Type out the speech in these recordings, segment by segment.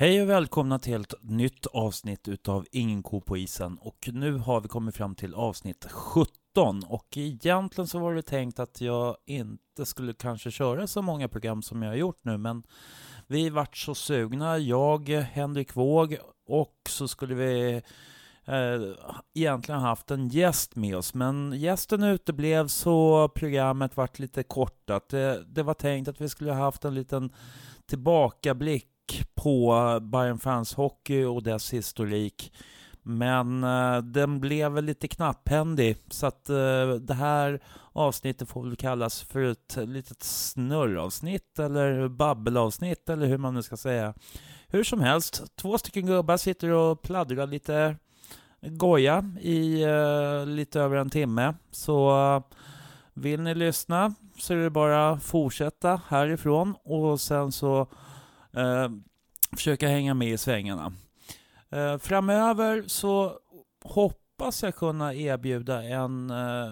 Hej och välkomna till ett nytt avsnitt utav Ingen ko på isen. Och nu har vi kommit fram till avsnitt 17. Och egentligen så var det tänkt att jag inte skulle kanske köra så många program som jag har gjort nu. Men vi vart så sugna, jag, Henrik Våg och så skulle vi eh, egentligen haft en gäst med oss. Men gästen uteblev så programmet vart lite kortat. Det, det var tänkt att vi skulle haft en liten tillbakablick på Bayern Fans Hockey och dess historik. Men eh, den blev väl lite knapphändig så att eh, det här avsnittet får väl kallas för ett litet snurravsnitt eller babbelavsnitt eller hur man nu ska säga. Hur som helst, två stycken gubbar sitter och pladdrar lite goja i eh, lite över en timme. Så eh, vill ni lyssna så är det bara att fortsätta härifrån och sen så eh, försöka hänga med i svängarna. Eh, framöver så hoppas jag kunna erbjuda en eh,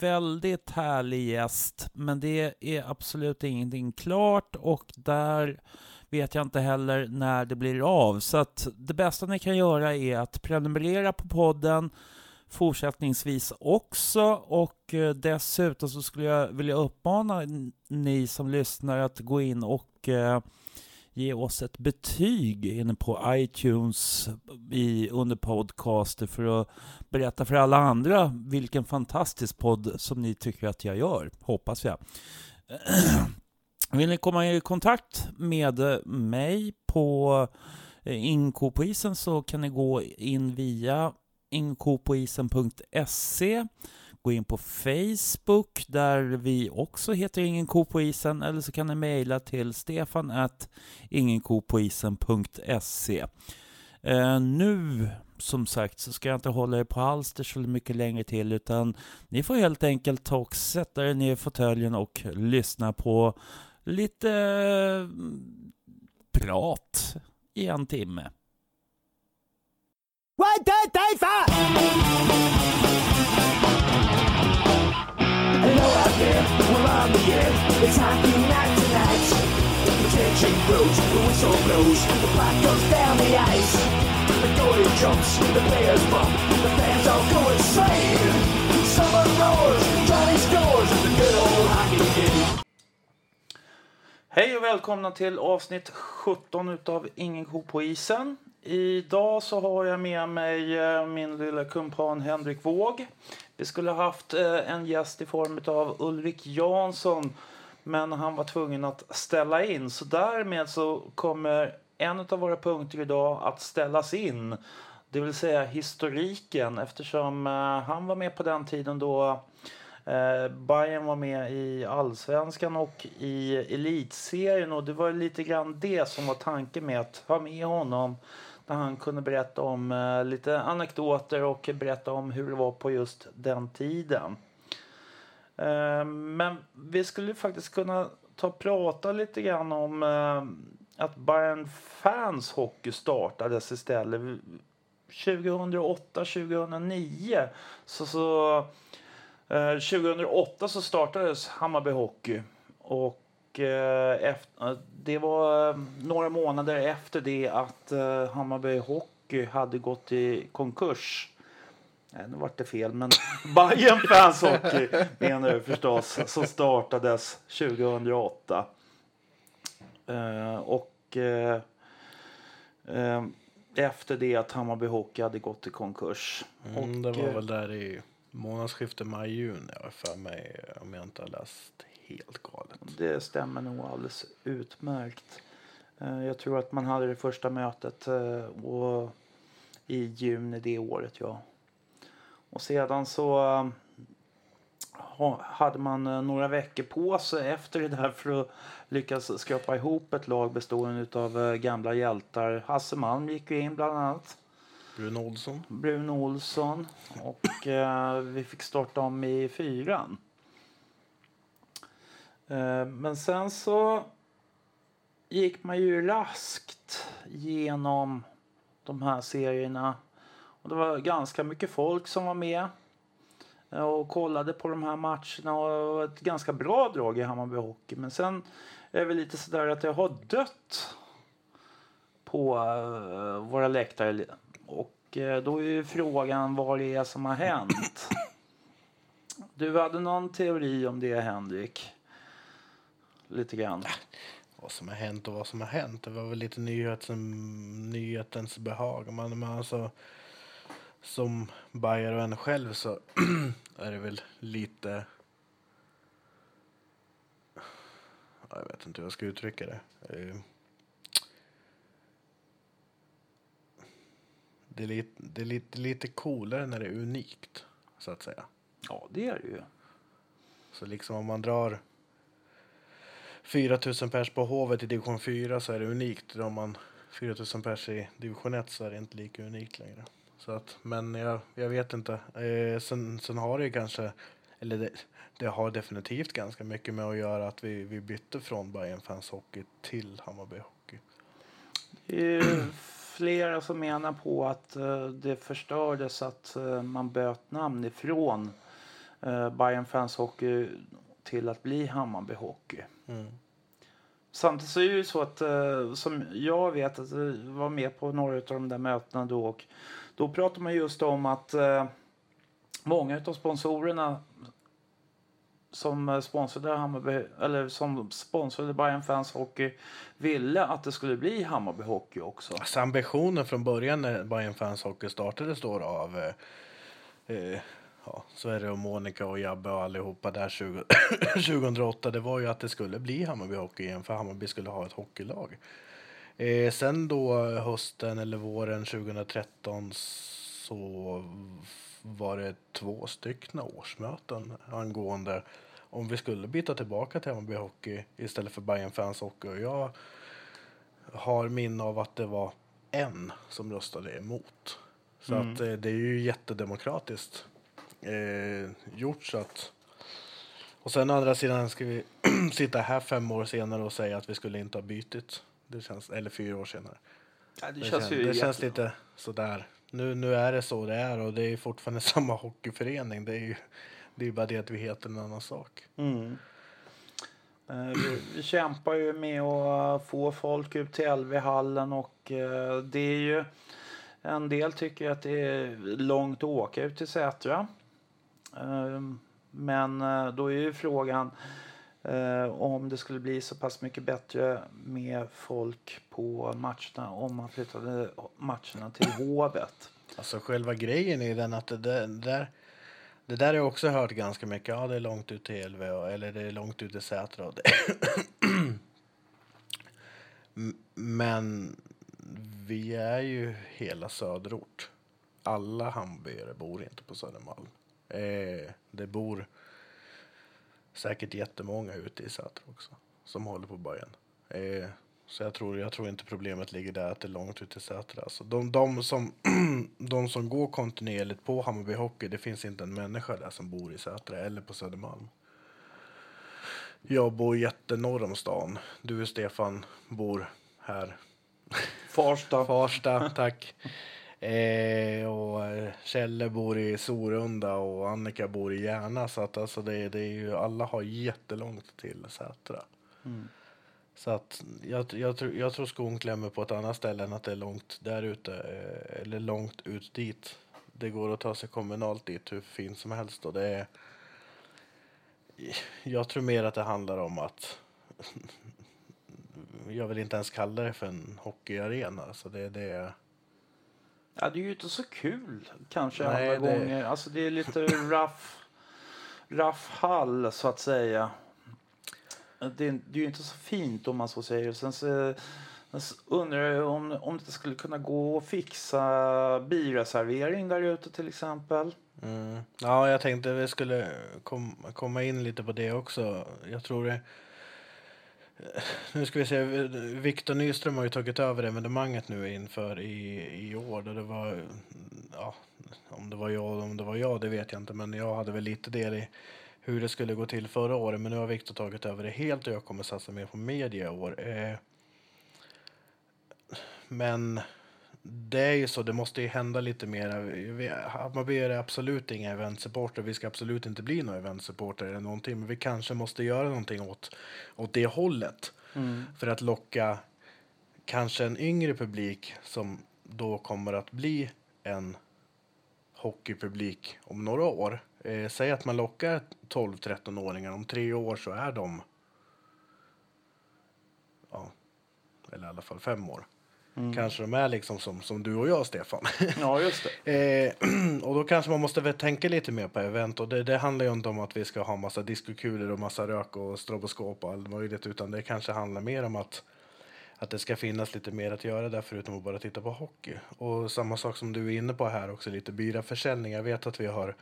väldigt härlig gäst, men det är absolut ingenting klart och där vet jag inte heller när det blir av. Så att det bästa ni kan göra är att prenumerera på podden fortsättningsvis också och eh, dessutom så skulle jag vilja uppmana ni som lyssnar att gå in och eh, ge oss ett betyg inne på iTunes i, under podcaster för att berätta för alla andra vilken fantastisk podd som ni tycker att jag gör, hoppas jag. Vill ni komma i kontakt med mig på eh, Inko på isen så kan ni gå in via inkopoisen.se Gå in på Facebook där vi också heter Ingen ko på isen eller så kan ni mejla till stefan at ingenkopoisen.se. Eh, nu som sagt så ska jag inte hålla er på halster så mycket längre till utan ni får helt enkelt ta och sätta er ner i fåtöljen och lyssna på lite eh, prat i en timme. One, two, three, four! Know out there, we're on the air. It's hockey night tonight. The tension grows, the whistle blows, the puck goes down the ice. The goalie jumps, the players bump, the fans all go insane. Someone roars, Johnny scores, the good old hockey game. Hej och välkomna till avsnitt 17 utav Ingen ko på isen. Idag så har jag med mig eh, min lilla kumpan Henrik Våg. Vi skulle ha haft eh, en gäst i form av Ulrik Jansson men han var tvungen att ställa in. Så därmed så kommer en av våra punkter idag att ställas in. Det vill säga historiken eftersom eh, han var med på den tiden då Bayern var med i allsvenskan och i elitserien och det var lite grann det som var tanken med att ha med honom där han kunde berätta om eh, lite anekdoter och berätta om hur det var på just den tiden. Eh, men vi skulle faktiskt kunna ta och prata lite grann om eh, att Bayern Fans Hockey startades istället. 2008-2009 så, så eh, 2008 så startades Hammarby Hockey och efter, det var eh, några månader efter det att eh, Hammarby Hockey hade gått i konkurs. Nej, nu vart det fel, men Bayern Fans Hockey menar du förstås, som startades 2008. och efter det att Hammarby Hockey hade gått i konkurs. Mm, och, det var väl där i månadsskiftet maj-juni för mig om jag inte har läst helt galet. Det stämmer nog alldeles utmärkt. Eh, jag tror att man hade det första mötet eh, och i juni det året. Ja. Och sedan så hade man några veckor på sig efter det där för att lyckas skrapa ihop ett lag bestående av gamla hjältar. Hasse Malm gick ju in bland annat. Bruno Olsson. Bruno Olsson. Och eh, vi fick starta om i fyran. Eh, men sen så gick man ju raskt genom de här serierna. Och det var ganska mycket folk som var med eh, och kollade på de här matcherna. Och ett ganska bra drag i Hammarby Hockey. Men sen är det lite sådär att det har dött på uh, våra läktare. Och då är ju frågan vad det är som har hänt. Du hade någon teori om det, Henrik? Lite grann. Vad som har hänt och vad som har hänt. Det var väl lite nyheten, nyhetens behag. Man, man alltså, som Bayer och en själv så är det väl lite... Jag vet inte hur jag ska uttrycka det. Eh, det är lite, det är lite, lite coolare när det är unikt, så att säga. Ja, det är det ju. Så liksom om man drar 4 000 pers på Hovet i division 4 så är det unikt. Om man 4000 pers i division 1 så är det inte lika unikt längre. Så att, men jag, jag vet inte. Eh, sen, sen har det kanske, eller det, det, har definitivt ganska mycket med att göra att vi, vi bytte från Bayern Fans Hockey till Hammarby Hockey. Det är flera som menar på att eh, det förstördes att eh, man böt namn ifrån uh, Bayern Fans Hockey till att bli Hammarby Hockey. Mm. Samtidigt så är det ju så att som jag vet att jag var med på några av de där mötena då och då pratar man just om att eh, många av sponsorerna som sponsrade Hammarby, eller som sponsrade Bayern Fans Hockey ville att det skulle bli Hammarby Hockey också. Alltså ambitionen från början när Bayern Fans Hockey startades då av eh, ja, Sverre och Monica och Jabbe och allihopa där 20, 2008 det var ju att det skulle bli Hammarby Hockey igen för Hammarby skulle ha ett hockeylag. Eh, sen då hösten eller våren 2013 så var det två stycken årsmöten angående om vi skulle byta tillbaka till Hammarby Hockey istället för Bayern Fans Hockey. Och jag har minne av att det var en som röstade emot. Så mm. att eh, det är ju jättedemokratiskt eh, gjort så att och sen å andra sidan ska vi sitta här fem år senare och säga att vi skulle inte ha bytit. Det känns, eller fyra år senare. Ja, det, det, känns, känns, det känns lite sådär. Nu, nu är det så det är och det är fortfarande samma hockeyförening. Det är ju det är bara det att vi heter en annan sak. Mm. Eh, vi, vi, kämpar ju med att få folk ut till LV-hallen och eh, det är ju en del tycker att det är långt att åka ut till Sätra. Ehm, men eh, då är ju frågan eh, om det skulle bli så pass mycket bättre med folk på matcherna om man flyttade matcherna till Hovet. Alltså själva grejen är den att det där, det där har jag också hört ganska mycket. Ja, det är långt ut till LV eller det är långt ut till Sätra. Men vi är ju hela söderort. Alla hamburgare bor inte på Södermalm. Eh, det bor säkert jättemånga ute i Säter också som håller på Bayern. Eh, så jag tror, jag tror inte problemet ligger där att det är långt ut till Säter. Alltså de, de, som, de som går kontinuerligt på Hammarby Hockey, det finns inte en människa där som bor i Sätra eller på Södermalm. Jag bor jättenorr om stan. Du Stefan bor här. Farsta. Farsta, tack. Eh, och eh, Kjelle bor i Sorunda och Annika bor i Järna. Så att alltså det, det är ju, alla har jättelångt till Sätra. Mm. Så att jag, jag, tror, jag tror skon klämmer på ett annat ställe än att det är långt där ute. Eh, eller långt ut dit. Det går att ta sig kommunalt dit hur fint som helst. Och det är, jag tror mer att det handlar om att jag vill inte ens kalla det för en hockeyarena. Så det, det är Ja, det är ju inte så kul kanske Nej, alla det... gånger. Alltså det är lite rough, rough hall så att säga. Det är, det är ju inte så fint om man så säger. Sen så, så undrar jag om, om det skulle kunna gå att fixa bilreservering där ute till exempel. Mm. Ja, jag tänkte vi skulle kom, komma in lite på det också. Jag tror det nu ska vi se, Victor Nyström har ju tagit över evenemanget nu inför i, i år. Då det var, ja, om det var jag om det var jag, det vet jag inte. Men jag hade väl lite del i hur det skulle gå till förra året. Men nu har Victor tagit över det helt och jag kommer satsa mer på media i år. Eh, men det är ju så, det måste ju hända lite mer. Hammarby är absolut inga eventsupporter. Vi ska absolut inte bli några eventsupporter eller någonting. Men vi kanske måste göra någonting åt, åt det hållet. Mm. För att locka kanske en yngre publik som då kommer att bli en hockeypublik om några år. Eh, säg att man lockar 12-13-åringar, om tre år så är de ja, eller i alla fall fem år. Mm. Kanske de är liksom som, som du och jag, Stefan. Ja, just det. Eh, och då kanske man måste väl tänka lite mer på event. Och det, det handlar ju inte om att vi ska ha massa diskokulor och massa rök och stroboskop och allt möjligt. Utan det kanske handlar mer om att, att det ska finnas lite mer att göra där förutom att bara titta på hockey. Och samma sak som du är inne på här också, lite byraförsäljning. Jag vet att vi har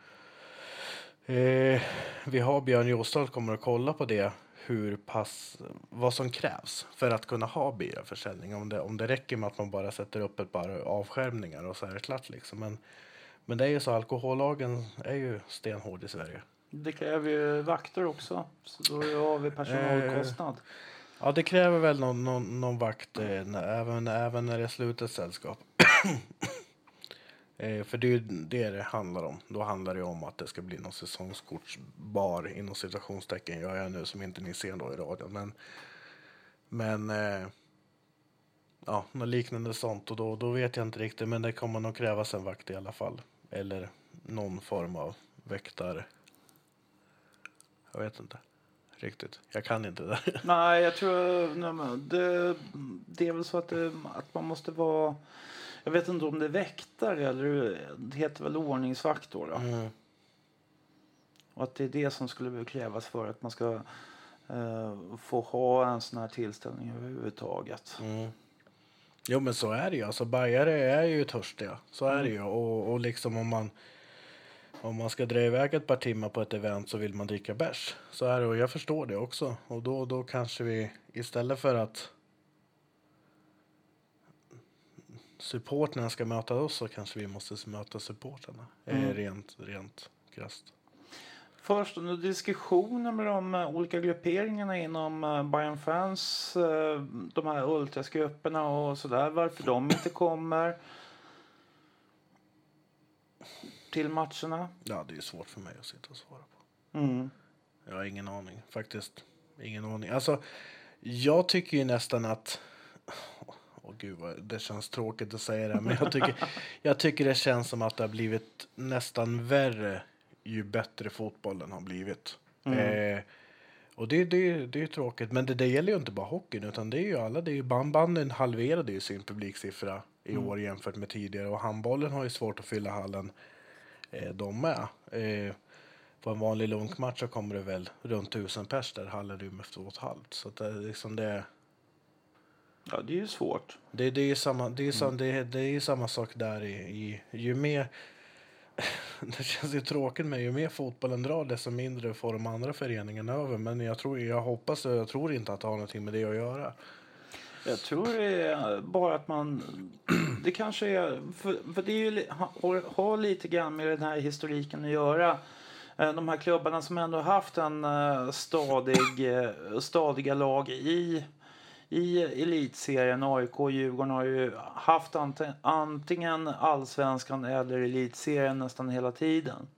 eh, vi har Björn Jostad kommer att kolla på det hur pass, vad som krävs för att kunna ha byraförsäljning. Om det, om det räcker med att man bara sätter upp ett par avskärmningar och så är det klart. Liksom. Men, men det är ju så, alkohollagen är ju stenhård i Sverige. Det kräver ju vakter också, så då har vi personalkostnad. Eh, ja, det kräver väl någon, någon, någon vakt eh, även, även när det är slutet sällskap. Eh, för det är ju det det handlar om. Då handlar det om att det ska bli någon säsongskortsbar inom citationstecken gör jag nu som inte ni ser då i radion. Men, men eh, ja, något liknande sånt och då, då vet jag inte riktigt. Men det kommer nog krävas en vakt i alla fall. Eller någon form av väktare. Jag vet inte riktigt. Jag kan inte det där. Nej, jag tror nej, det, det är väl så att, det, att man måste vara jag vet inte om det är väktare eller det heter väl ordningsvakt då. då. Mm. Och att det är det som skulle krävas för att man ska eh, få ha en sån här tillställning överhuvudtaget. Mm. Jo men så är det ju. Alltså bajare är ju törstiga. Så är mm. det ju. Och, och liksom om man om man ska dra iväg ett par timmar på ett event så vill man dricka bärs. Så är det och jag förstår det också. Och då, då kanske vi istället för att supporterna ska möta oss så kanske vi måste möta supporterna. Mm. Rent, rent krasst. Först under diskussioner med de uh, olika grupperingarna inom uh, Bayern Fans, de här ultrasgrupperna och sådär, varför de inte kommer till matcherna? Ja, det är svårt för mig att sitta och svara på. Mm. Jag har ingen aning, faktiskt. Ingen aning. Alltså, jag tycker ju nästan att Åh gud, vad, det känns tråkigt att säga det, men jag tycker, jag tycker det känns som att det har blivit nästan värre ju bättre fotbollen har blivit. Mm. Eh, och det, det, det är tråkigt, men det, det gäller ju inte bara hockeyn, utan det är ju alla. Det är ju banden halverade ju sin publiksiffra i mm. år jämfört med tidigare och handbollen har ju svårt att fylla hallen eh, de med. Eh, på en vanlig lunkmatch så kommer det väl runt tusen pers där hallen rymmer två och ett halvt. Så att det, liksom det, Ja, det är ju svårt. Det, det, är, samma, det, är, mm. det, det är samma sak där. I, i, ju mer... Det känns ju tråkigt, men ju mer fotbollen drar desto mindre får de andra föreningarna över. Men jag, tror, jag hoppas och jag tror inte att det har någonting med det att göra. Jag tror det är bara att man... Det kanske är... För, för det är ju, har, har lite grann med den här historiken att göra. Eh, de här klubbarna som ändå haft en eh, stadig, eh, stadiga lag i i elitserien. AIK och Djurgården har ju haft antingen allsvenskan eller elitserien nästan hela tiden.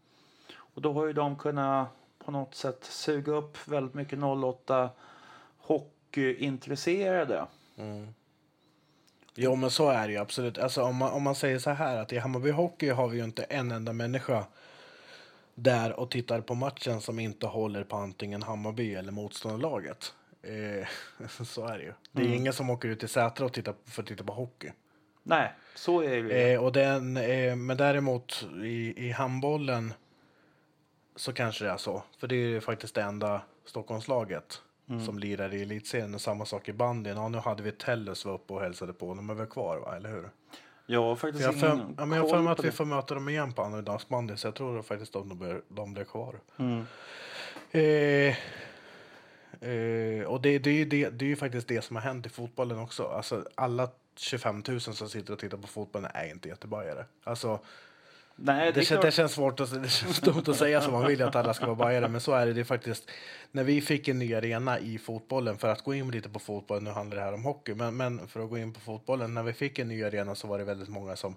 Och då har ju de kunnat på något sätt suga upp väldigt mycket 08 hockeyintresserade. Mm. Jo men så är det ju absolut. Alltså, om, man, om man säger så här att i Hammarby Hockey har vi ju inte en enda människa där och tittar på matchen som inte håller på antingen Hammarby eller motståndarlaget. Eh, så är det ju. Det är mm. ingen som åker ut till Sätra och tittar, för att titta på hockey. Nej, så är det eh, och den, eh, Men däremot i, i handbollen så kanske det är så. För det är ju faktiskt det enda Stockholmslaget mm. som lirar i elitserien. Samma sak i bandyn. Ja, nu hade vi Tellus var uppe och hälsade på. De är väl kvar, va? eller hur? Ja, faktiskt jag för, ja, men jag har för mig att vi får möta dem igen på annandagsbandy, så jag tror faktiskt att de blir, de blir kvar. Mm. Eh, Uh, och det, det, är ju det, det är ju faktiskt det som har hänt i fotbollen också. Alltså, alla 25 000 som sitter och tittar på fotbollen är inte göteborgare. Alltså, Nej, det, det, känns, det, känns svårt att, det känns dumt att säga så. Man vill att alla ska vara bajare, men så är det. det är faktiskt, när vi fick en ny arena i fotbollen, för att gå in lite på fotbollen, nu handlar det här om hockey, men, men för att gå in på fotbollen, när vi fick en ny arena så var det väldigt många som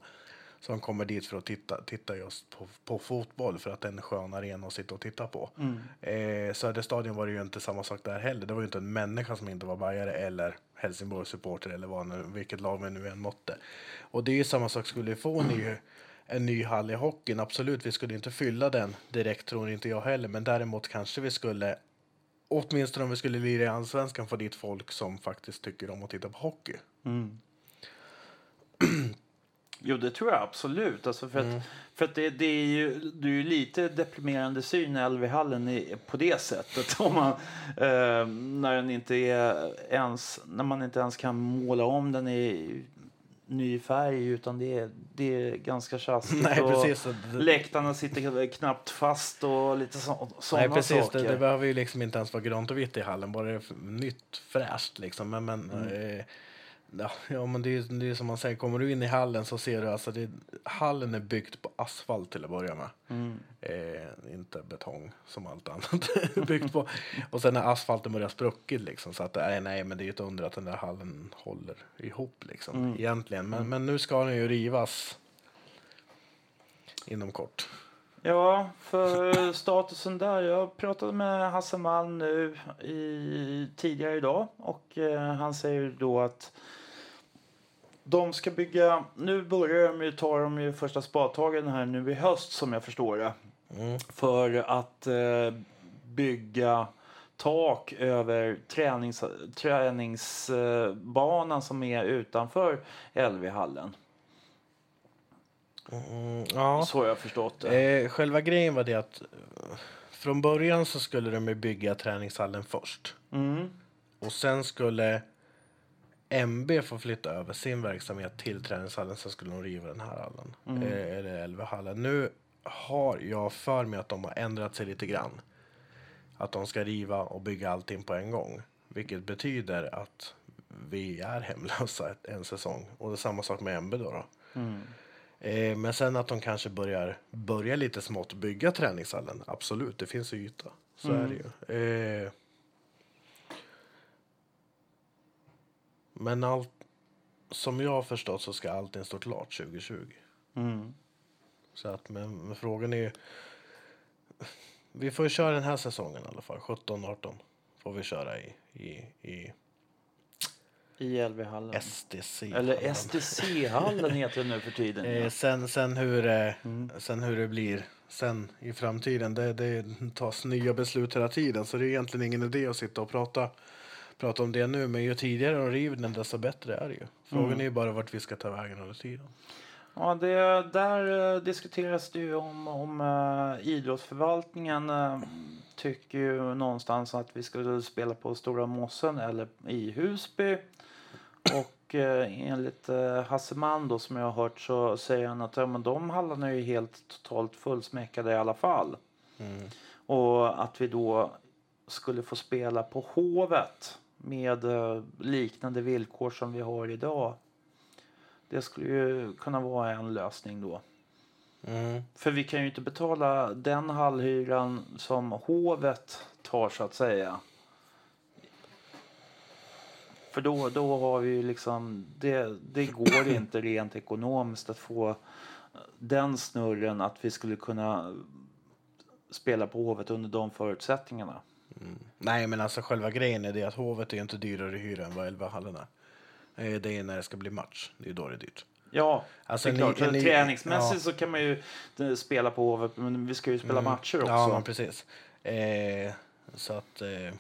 som kommer dit för att titta, titta just på, på fotboll för att det är en skön arena att sitta och titta på. Mm. Eh, Söderstadion var det ju inte samma sak där heller. Det var ju inte en människa som inte var bajare eller Helsingborgs supporter eller vad nu, vilket lag vi nu än måtte. Och det är ju samma sak, skulle vi få en ny, en ny hall i hockeyn, absolut, vi skulle inte fylla den direkt tror inte jag heller, men däremot kanske vi skulle åtminstone om vi skulle lira i allsvenskan få dit folk som faktiskt tycker om att titta på hockey. Jo, det tror jag absolut. Alltså för att, för att det, det är ju det är ju lite deprimerande syn i LV-hallen i, på det sättet. Om man, eh, när, den inte är ens, när man inte ens kan måla om den i ny färg utan det är, det är ganska tjaskigt. Nej, och precis. Läktarna sitter knappt fast och lite så, sådana Nej, precis. saker. Det, det behöver ju liksom inte ens vara grönt och vitt i hallen, bara det är nytt, fräscht liksom. Men, men, Mm. eh, ja, ja, men det är det är som man säger, kommer du in i hallen så ser du alltså, det, hallen är byggt på asfalt till att börja med. Mm. Eh, inte betong som allt annat byggt på. Och sen när asfalten börjar spruckit liksom, så att nej, nej, men det är ju ett under att den där hallen håller ihop liksom, Mm. egentligen. Men, men nu ska den ju rivas inom kort. Ja, för statusen där. Jag pratade med Hasse Malm nu i, tidigare idag och eh, han säger då att de ska bygga, nu börjar de ju, tar de ju första spadtagen här nu i höst som jag förstår det. Mm. För att eh, bygga tak över tränings, träningsbanan som är utanför LV-hallen. Mm, ja. Så har jag förstått det. Eh, själva grejen var det att eh, från början så skulle de bygga träningshallen först. Mm. Och sen skulle MB få flytta över sin verksamhet till träningshallen. Sen skulle de riva den här hallen. Eh, eller LV-hallen. Nu har jag för mig att de har ändrat sig lite grann. Att de ska riva och bygga allting på en gång. Vilket betyder att vi är hemlösa en säsong. Och det är samma sak med MB då. då. Eh, men sen att de kanske börjar, börjar lite smått bygga träningshallen. Absolut, det finns ju yta. Så är det ju. Eh, men allt, som jag har förstått så ska allting stå klart 2020. Mm. Så att, men, men frågan är ju... Vi får ju köra den här säsongen i alla fall. 17-18 får vi köra i, i, i I LV-hallen. STC. Eller STC-hallen heter det nu för tiden. Eh, ja. sen, sen, hur, eh, sen hur det blir sen i framtiden, det, det tas nya beslut hela tiden. Så det är egentligen ingen idé att sitta och prata, prata om det nu. Men ju tidigare de river den, desto bättre är det ju. Frågan är ju bara vart vi ska ta vägen under tiden. Ja, det, där eh, diskuteras det ju om, om uh, idrottsförvaltningen uh, tycker ju någonstans att vi skulle spela på Stora Mossen eller i Husby. Och uh, enligt uh, Hasse Mann då, som jag har hört så säger han att ja, men de hallarna är ju helt totalt fullsmäckade i alla fall. Mm. Och att vi då skulle få spela på Hovet med eh, liknande villkor som vi har idag. Det skulle ju kunna vara en lösning då. Mm. För vi kan ju inte betala den hallhyran som hovet tar så att säga. För då, då har vi ju liksom, det, det går inte rent ekonomiskt att få den snurren att vi skulle kunna spela på hovet under de förutsättningarna. Nej, men alltså själva grejen är det att Hovet är inte dyrare i hyra än vad Elvahallen är. Eh, Det är när det ska bli match. Det är då det är dyrt. Ja, Alltså, det är klart. ni- Träningsmässigt ja. så kan man ju eh, spela på hovet, men vi ska ju spela matcher också. Ja, men precis. Eh, så att... Eh,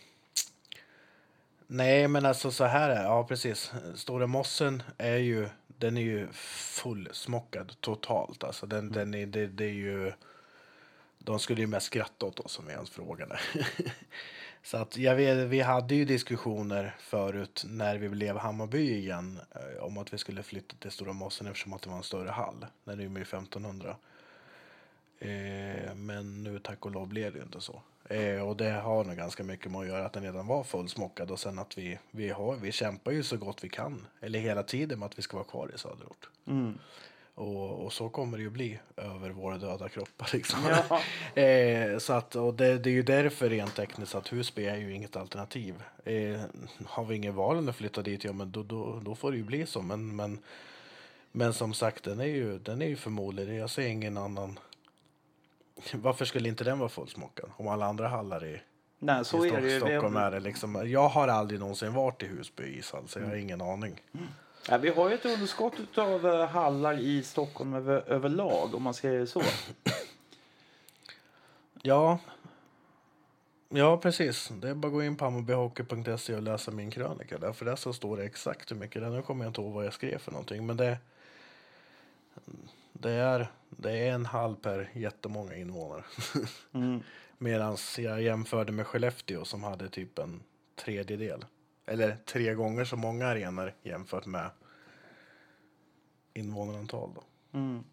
nej, men alltså så här är Ja, precis. Stora Mossen är ju... Den är ju fullsmockad totalt. Alltså den, den är, det, det är ju... De skulle ju mest skratta åt oss om vi ens frågade. så att jag vet, vi hade ju diskussioner förut när vi blev Hammarby igen eh, om att vi skulle flytta till Stora Mossen eftersom att det var en större hall. Den är ju 1500. Eh, men nu tack och lov blev det ju inte så. Eh, och det har nog ganska mycket med att göra att den redan var fullsmockad och sen att vi, vi, har, vi kämpar ju så gott vi kan, eller hela tiden med att vi ska vara kvar i söderort. Mm. Och, och så kommer det ju bli över våra döda kroppar. Liksom. Ja. eh, så att, och det, det är ju därför rent tekniskt att Husby är ju inget alternativ. Eh, har vi ingen val än att flytta dit, ja men då, då, då får det ju bli så. Men, men, men som sagt, den är ju, den är ju förmodligen, jag ser ingen annan. Varför skulle inte den vara fullsmockad om alla andra hallar är Nej, så I är det Stock- ju. Stockholm är det liksom. Jag har aldrig någonsin varit i Husby ishall så jag har ingen aning. Ja, vi har ju ett underskott av eh, hallar i Stockholm över, överlag, om man säger det så. Ja. Ja, precis. Det är bara att gå in på hammarbyhockey.se och läsa min krönika där. För där så står det exakt hur mycket. Nu kommer jag inte ihåg vad jag skrev för någonting. Men det, det, är, det är en halv per jättemånga invånare. Mm. Medan jag jämförde med Skellefteå som hade typ en tredjedel. Eller tre gånger så många arenor jämfört med invånarantal. Då. Mm.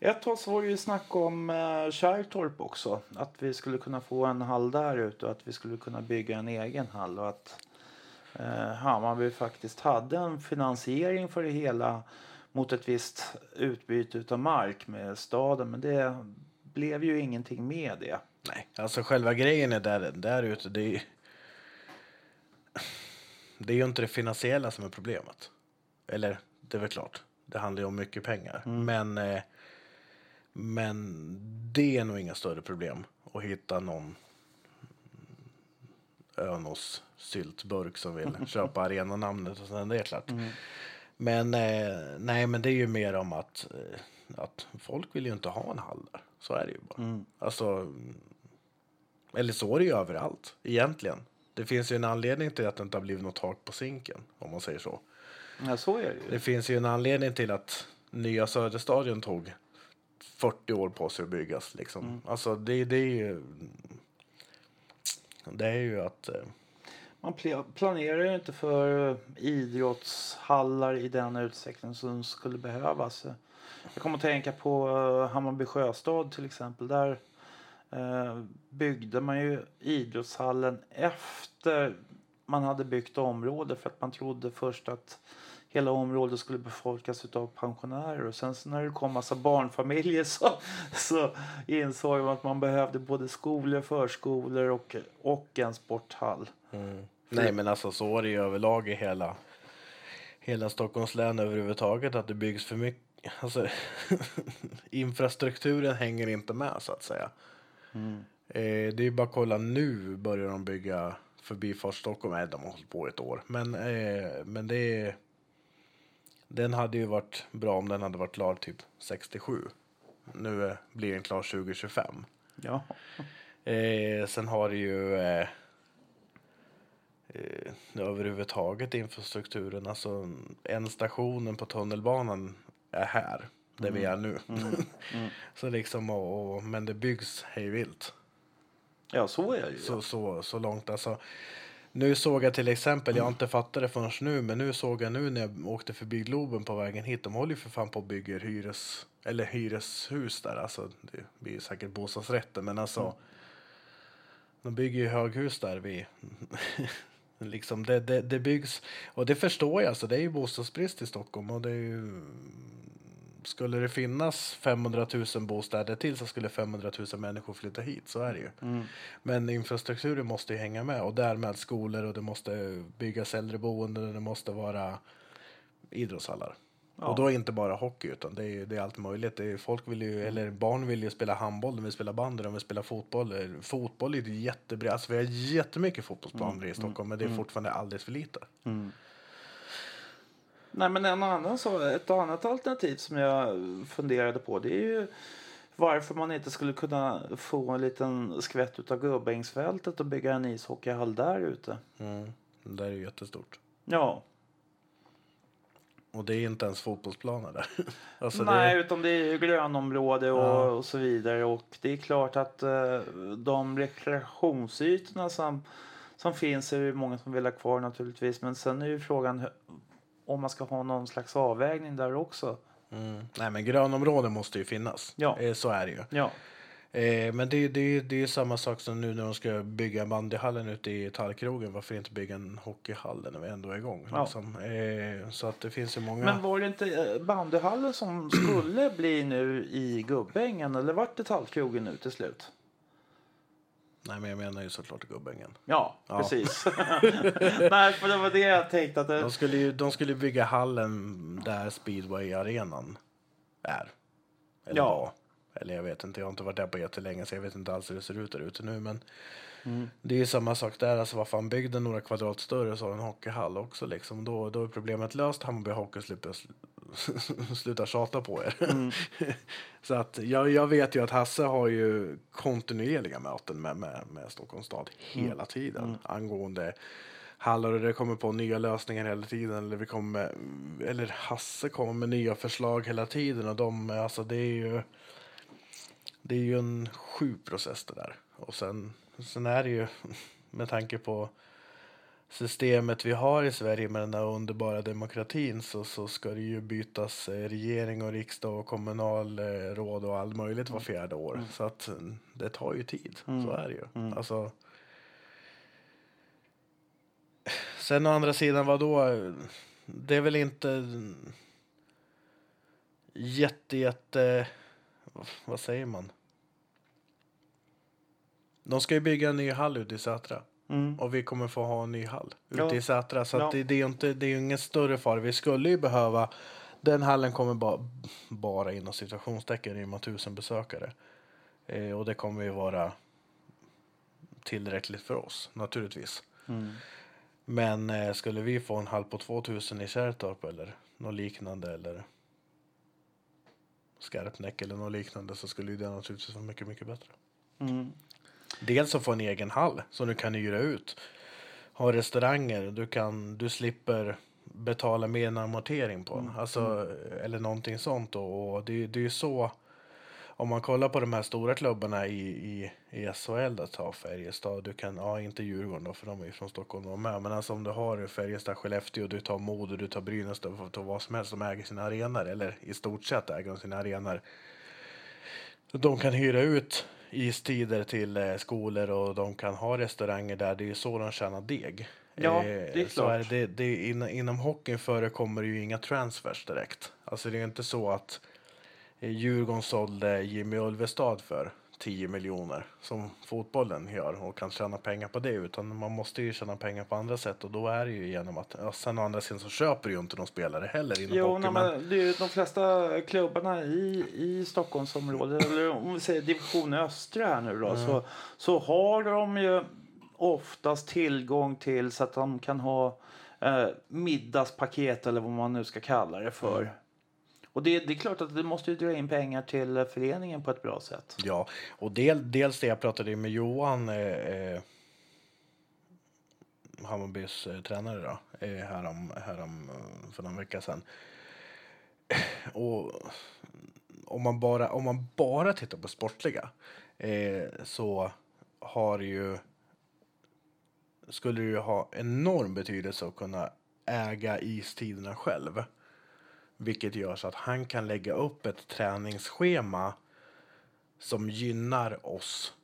Ett tag så var det ju snack om eh, Kärrtorp också. Att vi skulle kunna få en hall där ute och att vi skulle kunna bygga en egen hall. Och att eh, Hammarby faktiskt hade en finansiering för det hela mot ett visst utbyte av mark med staden. Men det blev ju ingenting med det. Nej, alltså själva grejen är där, där ute. Det är, det är ju inte det finansiella som är problemet. Eller, det är väl klart. Det handlar ju om mycket pengar. Men, eh, men det är nog inga större problem att hitta någon Önos syltburk som vill köpa arenanamnet och sen är det klart. Men eh, nej, men det är ju mer om att, eh, att folk vill ju inte ha en hall där. Så är det ju bara. Alltså, eller så är det ju överallt egentligen. Det finns ju en anledning till att det inte har blivit något tak på sinken, om man säger så. Ja, så är det ju. Det finns ju en anledning till att nya Söderstadion tog 40 år på sig att byggas. Liksom. Alltså det, det är ju... Det är ju att... eh, Man pl- planerar ju inte för eh, idrottshallar i den utsträckning som skulle behövas. Jag kommer att tänka på eh, Hammarby Sjöstad till exempel. Där eh, byggde man ju idrottshallen efter man hade byggt område för att man trodde först att hela området skulle befolkas av pensionärer och sen så när det kom massa barnfamiljer så, så insåg man att man behövde både skolor, förskolor och, och en sporthall. Nej men alltså så är det ju överlag i hela, hela Stockholms län överhuvudtaget att det byggs för mycket. Alltså, infrastrukturen hänger inte med så att säga. Eh, det är ju bara att kolla nu börjar de bygga Förbifart Stockholm. Nej, de har hållit på ett år. Men, eh, men det är, den hade ju varit bra om den hade varit klar typ 67. Nu eh, blir den klar 2025. Ja. Eh, sen har det ju eh, eh, överhuvudtaget infrastrukturen. Alltså en stationen på tunnelbanan är här, där vi är nu. så liksom, och, och, men det byggs hej vilt. ja, så är det ju. Så, så, så långt alltså. Nu såg jag till exempel, jag har inte fattat det förrän nu, men nu såg jag nu när jag åkte förbi Globen på vägen hit. De håller ju för fan på och bygger hyres, eller hyreshus där. Alltså, det blir säkert bostadsrätter, men alltså. De bygger ju höghus där vid... liksom det, det, det byggs, och det förstår jag, alltså, det är ju bostadsbrist i Stockholm och det är ju... Skulle det finnas 500 000 bostäder till så skulle 500 000 människor flytta hit, så är det ju. Men infrastrukturen måste ju hänga med och därmed skolor och det måste byggas äldreboenden och det måste vara idrottshallar. Ja. Och då inte bara hockey utan det är, det är allt möjligt. Är, folk vill ju, eller barn vill ju spela handboll, de vill spela bandy, de vill spela fotboll. Fotboll är jättebra. Alltså vi har jättemycket fotbollsplaner i Stockholm men det är fortfarande alldeles för lite. Nej, men en annan så, ett annat alternativ som jag funderade på det är ju varför man inte skulle kunna få en liten skvätt utav Gubbängsfältet och bygga en ishockeyhall där ute. Mm. Det där är ju jättestort. Ja, Och det är inte ens fotbollsplaner där. alltså nej, det, utan det är ju grönområde och, Ja. och så vidare. Och det är klart att eh, de rekreationsytorna som, som finns är det många som vill ha kvar naturligtvis. Men sen är ju frågan om man ska ha någon slags avvägning där också. mm. Nej men grönområden måste ju finnas. Ja. Eh, Så är det ju. Ja, Eh, men det, det, det är samma sak som nu när de ska bygga bandyhallen ute i Tallkrogen. Varför inte bygga en hockeyhall när vi ändå är igång? Ja. Liksom. Eh, så att det finns ju många... Men var det inte eh, bandyhallen som skulle bli nu i Gubbängen eller vart det Tallkrogen nu till slut? Nej men jag menar ju såklart Gubbängen. Ja, Ja. precis. Nej, för det var det jag tänkte att det... De skulle ju de skulle bygga hallen där speedway-arenan är. Eller Ja. var. Eller jag vet inte, jag har inte varit där på jättelänge så jag vet inte alls hur det ser ut där ute nu. Men det är ju samma sak där. Alltså vad fan, bygg den några kvadrat större så har en hockeyhall också liksom. Då, då är problemet löst. Hammarby Hockey slipper sl- sluta tjata på er. så att jag, jag vet ju att Hasse har ju kontinuerliga möten med, med, med Stockholms stad hela tiden angående hallar och det kommer på nya lösningar hela tiden. Eller, vi kommer med, eller Hasse kommer med nya förslag hela tiden och de, alltså det är ju det är ju en sjuk process det där. Och sen, sen är det ju med tanke på systemet vi har i Sverige med den här underbara demokratin så, så ska det ju bytas eh, regering och riksdag och kommunalråd och allt möjligt var fjärde år. Så att eh, det tar ju tid. Så är det ju. Alltså, sen å andra sidan, vad då? Det är väl inte jätte, jätte... Vad säger man? De ska ju bygga en ny hall ute i Sätra. Mm. Och vi kommer få ha en ny hall ute Ja. i Sätra. Så Ja. det, det är ju inte, det är ingen större fara. Vi skulle ju behöva... Den hallen kommer bara, bara inom situationstecken rymma tusen besökare. Eh, och det kommer ju vara tillräckligt för oss, naturligtvis. Mm. Men eh, skulle vi få en hall på 2000 i Kärrtorp eller något liknande eller Skarpnäck eller något liknande så skulle det naturligtvis vara mycket, mycket bättre. Mm. Dels att få en egen hall som du kan hyra ut. Ha restauranger, du, kan, du slipper betala mer än amortering på. Alltså, Eller någonting sånt. Och, och det, det är ju så, om man kollar på de här stora klubbarna i, i, i SHL, då, ta Färjestad, du kan, ja inte Djurgården då, för de är ju från Stockholm och med. Men alltså om du har Färjestad, Skellefteå, du tar Modo, du tar Brynäs, du tar vad som helst som äger sina arenor, eller i stort sett äger de sina arenor. De kan hyra ut istider till eh, skolor och de kan ha restauranger där. Det är ju så de tjänar deg. Ja, Eh, det är så klart. det, det, in, inom hockeyn förekommer ju inga transfers direkt. Alltså det är ju inte så att eh, Djurgården sålde Jimmy Ulvestad för 10 miljoner som fotbollen gör och kan tjäna pengar på det utan man måste ju tjäna pengar på andra sätt och då är det ju genom att ja, sen å andra sidan så köper ju inte de spelare heller inom Jo, hockey. men- det är ju de flesta klubbarna i, i Stockholmsområdet, eller om vi säger division östra här nu då, så, så har de ju oftast tillgång till så att de kan ha eh, middagspaket eller vad man nu ska kalla det för. Och det, det är klart att det måste ju dra in pengar till föreningen på ett bra sätt. Ja, och del, dels det jag pratade med Johan, eh, eh, Hammarbys eh, tränare då, eh, härom, härom eh, för någon vecka sedan. Eh, och om man bara, om man bara tittar på sportliga eh, så har ju skulle det ju ha enorm betydelse att kunna äga istiderna själv. Vilket gör så att han kan lägga upp ett träningsschema som gynnar oss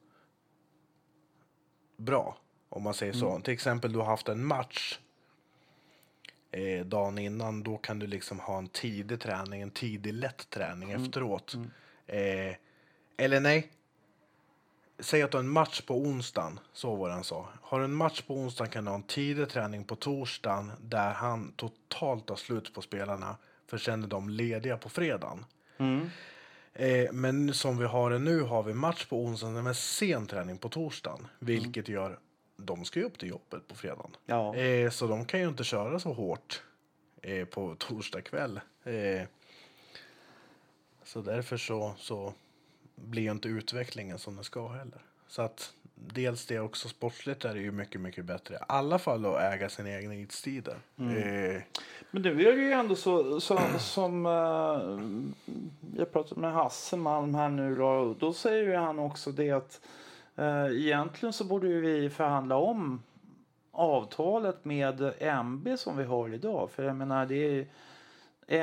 bra. Om man säger så. Till exempel du har haft en match eh, dagen innan. Då kan du liksom ha en tidig träning, en tidig lätt träning efteråt. Eh, eller nej. Säg att du har en match på onsdagen. Så var han sa. Har du en match på onsdagen kan du ha en tidig träning på torsdagen där han totalt tar slut på spelarna. För sen är de lediga på fredagen. Eh, men som vi har det nu har vi match på onsdagen med sen träning på torsdagen. Vilket gör, de ska ju upp till jobbet på fredagen. Ja. Eh, så de kan ju inte köra så hårt eh, på torsdag kväll. Eh, så därför så, så blir inte utvecklingen som den ska heller. Så att dels det också sportsligt är det ju mycket, mycket bättre. I alla fall att äga sina egna idstider. Eh, Men nu är det ju ändå så, så som uh, jag pratade med Hasse Malm här nu då, då säger ju han också det att uh, egentligen så borde ju vi förhandla om avtalet med MB som vi har idag. För jag menar det är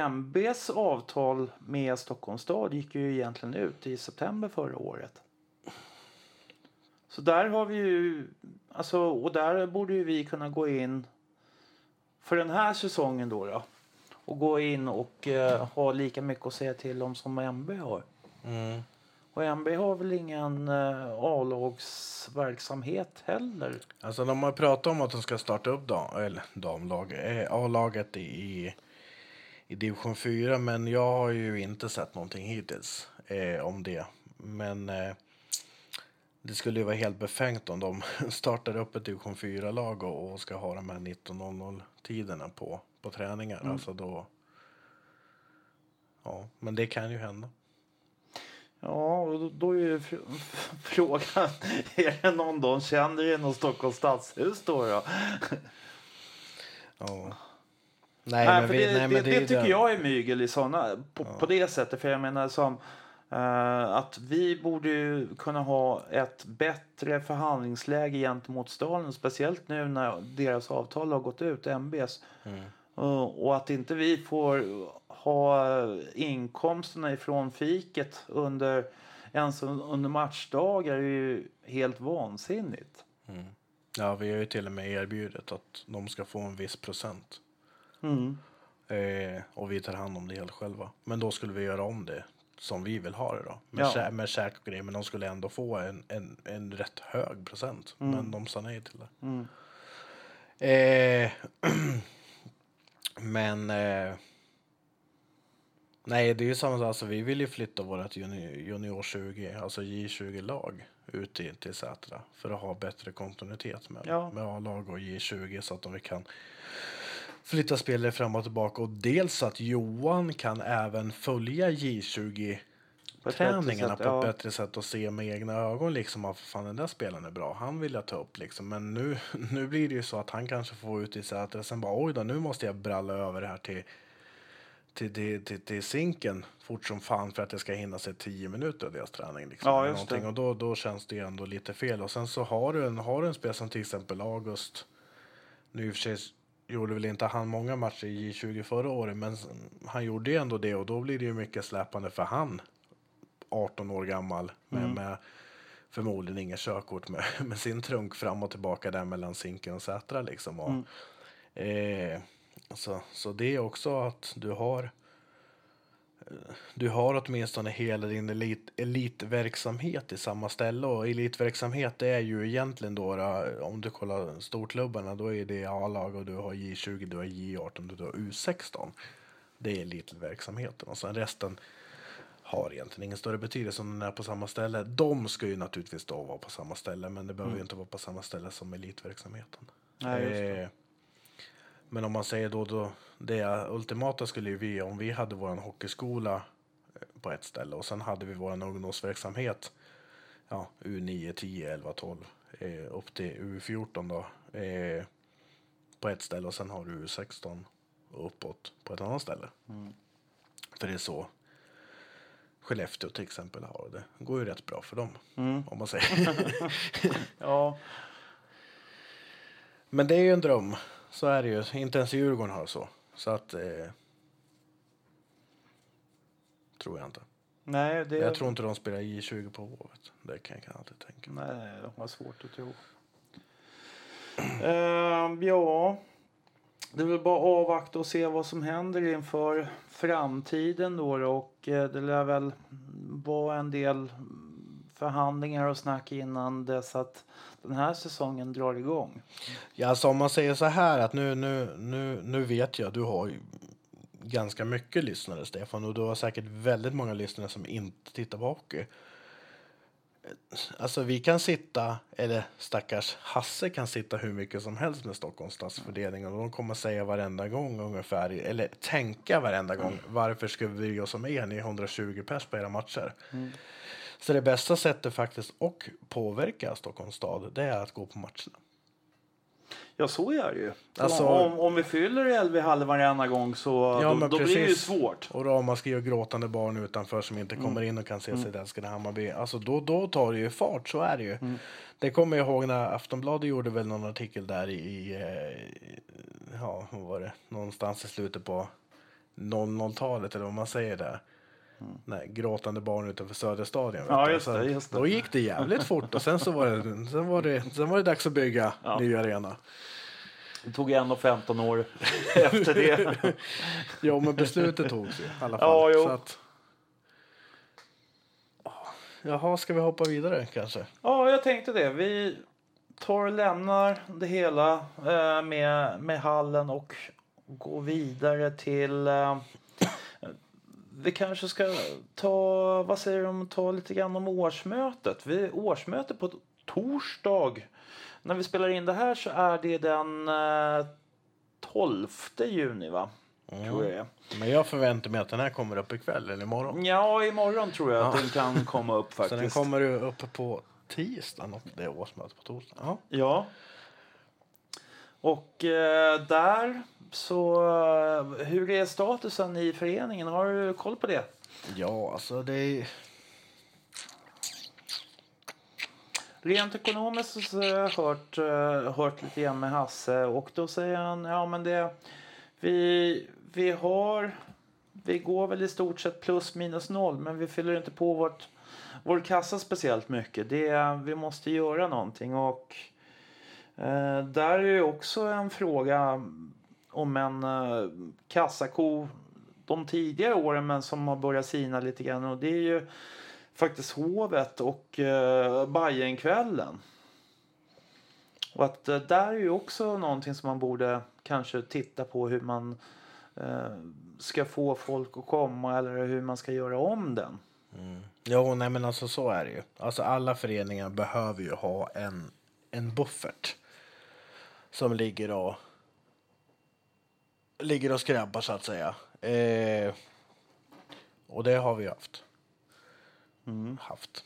MBs avtal med Stockholms stad gick ju egentligen ut i september förra året. Så där har vi ju, alltså, och där borde ju vi kunna gå in för den här säsongen då, då och gå in och eh, ha lika mycket att säga till om som MB har. mm. Och MB har väl ingen eh, A-lagsverksamhet heller. Alltså de har pratat om att de ska starta upp dam, eller damlag, eh, A-laget i, i division 4, men jag har ju inte sett någonting hittills eh, om det. Men eh, det skulle ju vara helt befängt om de startar upp ett division 4-lag och, och ska ha de här 19.00-tiderna på, på träningar. Mm. Alltså då... Ja, men det kan ju hända. Ja, och då, då är ju frågan, är det någon de känner inom Stockholms stadshus då? då? Ja. Nej, Nej, men vi, det, nej, men det, det, tycker det. jag är mygel i såna, på, på det sättet. För jag menar som att vi borde kunna ha ett bättre förhandlingsläge gentemot staden. Speciellt nu när deras avtal har gått ut, MBs. Mm. Och, och att inte vi får ha inkomsterna ifrån fiket under, ens under matchdagar är ju helt vansinnigt. Mm. Ja, vi har ju till och med erbjudit att de ska få en viss procent. Mm. Eh, och vi tar hand om det helt själva. Men då skulle vi göra om det som vi vill ha det då. Med, Ja. kä- med käk och grejer. Men de skulle ändå få en, en, en rätt hög procent. Mm. Men de sa nej till det. Mm. Eh, men... Eh, nej, det är ju samma sak. Alltså, vi vill ju flytta vårt junior, junior 20, alltså J20-lag ut till, till Sätra. För att ha bättre kontinuitet med, Ja. med A-lag och J20 så att de kan flytta spelare fram och tillbaka. Och dels så att Johan kan även följa J20 På träningarna sätt, på ja. ett bättre sätt och se med egna ögon liksom att fan den där spelaren är bra. Han vill jag ta upp liksom. Men nu, nu blir det ju så att han kanske får ut i Sätra sen bara oj då nu måste jag bralla över det här till till, till, till, till sinken fort som fan för att det ska hinna sig 10 minuter av deras träning. Liksom, Ja, just. Och då, då känns det ju ändå lite fel. Och sen så har du en, har du en spelare som till exempel August. Nu i och för sig gjorde väl inte han många matcher i J20 förra året, men han gjorde ju ändå det och då blir det ju mycket släpande för han. 18 år gammal med, Mm. med förmodligen inga körkort med, med sin trunk fram och tillbaka där mellan Zinken och Sätra liksom. Och, Mm. eh, så, så det är också att du har du har åtminstone hela din elit, elitverksamhet i samma ställe och elitverksamhet det är ju egentligen då, då om du kollar storklubbarna då är det A-lag och du har J20, du har J18, du har U16. Det är elitverksamheten och sen resten har egentligen ingen större betydelse om den är på samma ställe. De ska ju naturligtvis då vara på samma ställe men det behöver ju inte vara på samma ställe som elitverksamheten. Nej. Eh, Men om man säger då, då det ultimata skulle ju vi, om vi hade vår hockeyskola eh, på ett ställe och sen hade vi vår ungdomsverksamhet, ja, U9, 10, 11, 12, eh, upp till U14 då, eh, på ett ställe och sen har du U16 och uppåt på ett annat ställe. Mm. För det är så Skellefteå till exempel har det. Det går ju rätt bra för dem, Mm. om man säger. Ja, Men det är ju en dröm. Så är det ju. Inte ens Djurgården har så. Så att... Eh, tror jag inte. nej, det Jag tror inte de spelar J20 på Hovet. Det kan jag alltid tänka mig. Nej, de har svårt att tro. Ehm, ja, det är väl bara att avvakta och se vad som händer inför framtiden då. då. Och eh, det lär väl vara en del förhandlingar och snack innan dess att den här säsongen drar igång. Ja, alltså om man säger så här att nu, nu, nu, nu vet jag, du har ju ganska mycket lyssnare Stefan och du har säkert väldigt många lyssnare som inte tittar på hockey. Alltså vi kan sitta, eller stackars Hasse kan sitta hur mycket som helst med Stockholms stadsfördelning och de kommer säga varenda gång ungefär, eller tänka varenda gång, varför ska vi bry oss om er? Ni är 120 pers på era matcher. Så det bästa sättet faktiskt att påverka Stockholms stad, det är att gå på matcherna. Ja, så är det ju. Alltså- om, om vi fyller Elvi-hallen varenda gång så Ja, då, då blir det ju svårt. Och ramaskri och gråtande barn utanför som inte kommer in och kan se sitt älskade Hammarby. Alltså då, då tar det ju fart, så är det ju. Det kommer jag ihåg när Aftonbladet gjorde väl någon artikel där i, i eh, ja, vad var det, någonstans i slutet på 00-talet eller vad man säger där. Nej, gråtande barn utanför Söderstadion. vet Ja, just det, Så just det. Då gick det jävligt fort och sen så var det, sen var det, sen var det dags att bygga Ja. ny arena. Det tog ändå 15 år efter det. Jo, men beslutet togs ju i alla fall. Ja, jo. Så att... Jaha, ska vi hoppa vidare kanske? Ja, jag tänkte det. Vi tar och lämnar det hela eh, med, med hallen och gå vidare till... Eh, vi kanske ska ta, vad säger du om ta lite grann om årsmötet? Vi, årsmöte på torsdag. När vi spelar in det här så är det den eh, 12 juni va? Tror jag är. Men jag förväntar mig att den här kommer upp ikväll eller imorgon. Ja, imorgon tror jag att Ja. den kan komma upp Så faktiskt. den kommer upp på tisdagen och det är årsmöte på torsdag. Ja. Ja. Och eh, där så, hur är statusen i föreningen? Har du koll på det? ja, alltså det är... Rent ekonomiskt så har jag hört, eh, hört lite grann med Hasse och då säger han, ja men det, vi, vi har, vi går väl i stort sett plus minus noll men vi fyller inte på vårt, vår kassa speciellt mycket. Det, vi måste göra någonting och eh, där är ju också en fråga om en eh, kassako de tidigare åren men som har börjat sina lite grann och det är ju faktiskt Hovet och eh, Bajenkvällen. Och att eh, där är ju också någonting som man borde kanske titta på hur man eh, ska få folk att komma eller hur man ska göra om den. Mm. Jo, nej men alltså så är det ju. Alltså alla föreningar behöver ju ha en, en buffert. Som ligger och ligger och skräpar så att säga. Eh, och det har vi haft. Haft.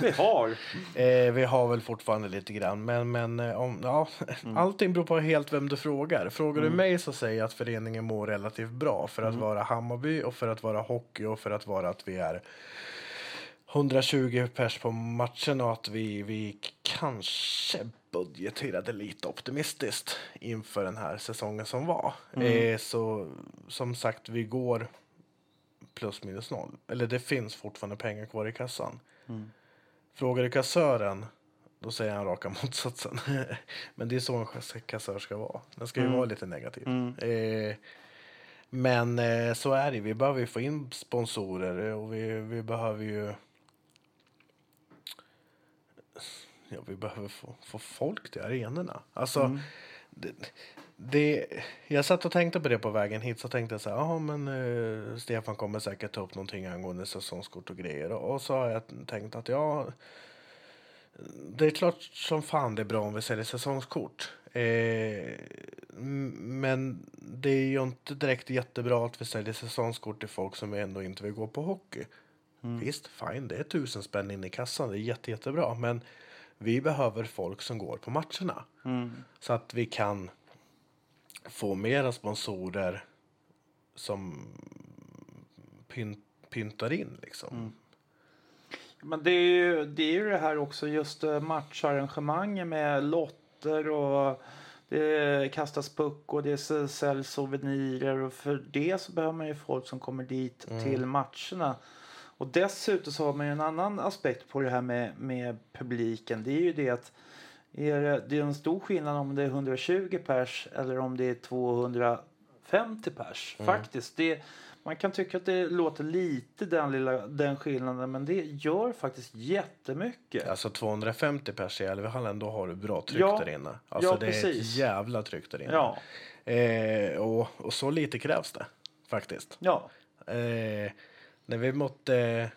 Vi har. Eh, vi har väl fortfarande lite grann, men, men eh, om, ja, allting beror på helt vem du frågar. Frågar du mig så säger jag att föreningen mår relativt bra för att vara Hammarby och för att vara hockey och för att vara att vi är 120 pers på matchen och att vi, vi kanske budgeterade lite optimistiskt inför den här säsongen som var. Eh, så som sagt, vi går plus minus noll. Eller det finns fortfarande pengar kvar i kassan. Frågar du kassören, då säger han raka motsatsen. Men det är så en kassör ska vara. Den ska ju vara lite negativ. Eh, men eh, så är det. Vi behöver ju få in sponsorer och vi, vi behöver ju... Ja, vi behöver få, få folk till arenorna. Alltså, det, det, jag satt och tänkte på det på vägen hit. Så tänkte jag så här, "Jaha, men eh, Stefan kommer säkert ta upp någonting angående säsongskort och grejer. Och, och så har jag tänkt att ja, det är klart som fan det är bra om vi säljer säsongskort. Eh, men det är ju inte direkt jättebra att vi säljer säsongskort till folk som ändå inte vill gå på hockey. Visst, fine, det är tusen spänn in i kassan, det är jätte, jättebra. Men vi behöver folk som går på matcherna. Så att vi kan få mera sponsorer som pyn, pyntar in liksom. Men det är, ju, det är ju det här också just eh, matcharrangemangen med lotter och det kastas puck och det säljs souvenirer och för det så behöver man ju folk som kommer dit till matcherna. Och dessutom så har man ju en annan aspekt på det här med, med publiken. Det är ju det att är det, det är en stor skillnad om det är 120 pers eller om det är 250 pers. Faktiskt. Det, man kan tycka att det låter lite den, lilla, den skillnaden men det gör faktiskt jättemycket. Alltså 250 pers i Älvhallen, då har du bra tryck Ja, där inne. Alltså ja, det är precis. ett jävla tryck där inne. Ja, Eh, och, och så lite krävs det faktiskt. ja. Eh, när vi mötte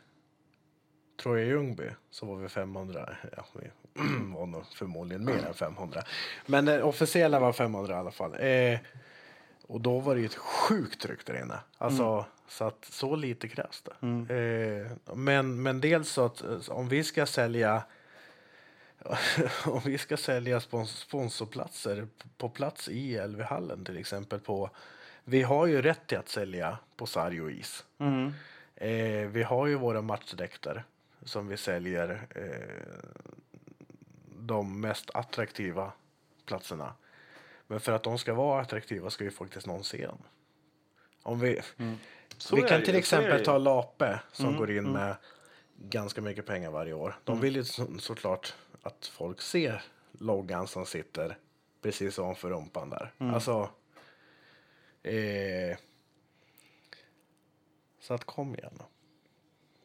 Troja Ljungby så var vi 500. Ja, vi var nog förmodligen mer än 500. Men det officiella var 500 i alla fall. Eh, och då var det ju ett sjukt tryck där inne. Alltså, så att så lite krävs det. Eh, men, men dels så att eh, om vi ska sälja om vi ska sälja spons sponsorplatser på plats i LV-hallen till exempel på vi har ju rätt till att sälja på sarg och is. Mm. Eh, vi har ju våra matchdräkter som vi säljer eh, de mest attraktiva platserna. Men för att de ska vara attraktiva ska ju faktiskt någon se dem. Om vi, Så vi kan till exempel ta Lape som Mm, går in med ganska mycket pengar varje år. De Mm. vill ju så, såklart att folk ser loggan som sitter precis ovanför rumpan där. Mm. Alltså... Eh, så att kom igen.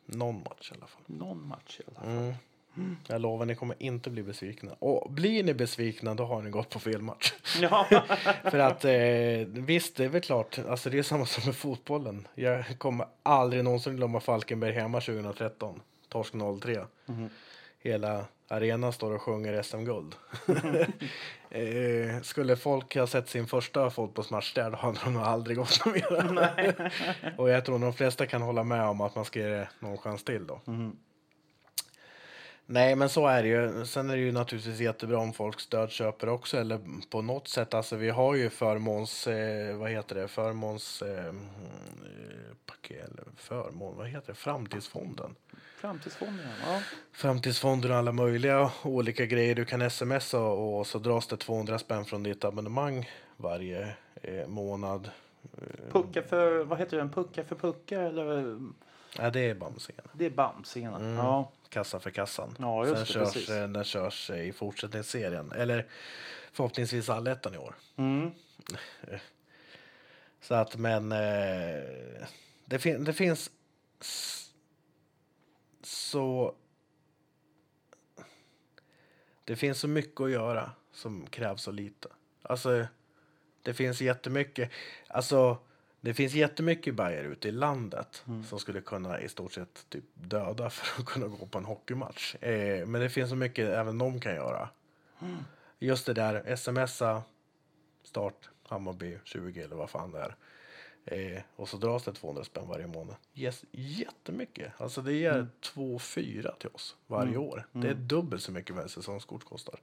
Någon match i alla fall. Någon match i alla fall. Mm. Jag lovar, ni kommer inte bli besvikna. Och blir ni besvikna, då har ni gått på fel match. Ja. För att eh, visst, det är väl klart, alltså det är samma som med fotbollen. Jag kommer aldrig någonsin glömma Falkenberg hemma 2013, torsk 03. Hela arenan står och sjunger SM-guld. eh, skulle folk ha sett sin första fotbollsmatch där, då hade de nog aldrig gått mer. och jag tror de flesta kan hålla med om att man ska ge det någon chans till då. Nej, men så är det ju. Sen är det ju naturligtvis jättebra om folk stödköper också, eller på något sätt. Alltså, vi har ju förmåns... Eh, vad heter det? Förmåns... Eh, mm, eh, paket, eller förmån... Vad heter det? Framtidsfonden. Framtidsfonden, ja. Framtidsfonder och alla möjliga olika grejer. Du kan smsa och så dras det 200 spänn från ditt abonnemang varje eh, månad. Pucka för, vad heter den? Pucka för puckar eller? Ja, det är Bamsingen. Det är Bamsingarna. Mm. Ja. Kassa för kassan. Ja, just Sen det, körs, precis. eh, den körs i fortsättningsserien. Eller förhoppningsvis allettan i år. Mm. Så att, men eh, det, fin det finns så... Det finns så mycket att göra som krävs så lite. Alltså, det finns jättemycket. Alltså, det finns jättemycket bajer ute i landet som skulle kunna i stort sett typ döda för att kunna gå på en hockeymatch. Eh, men det finns så mycket även de kan göra. Just det där, smsa, start, Hammarby 20 eller vad fan det är. Eh, och så dras det 200 spänn varje månad. Yes, jättemycket. Alltså det ger 2-4 till oss varje år. Det är dubbelt så mycket vad säsongskort kostar.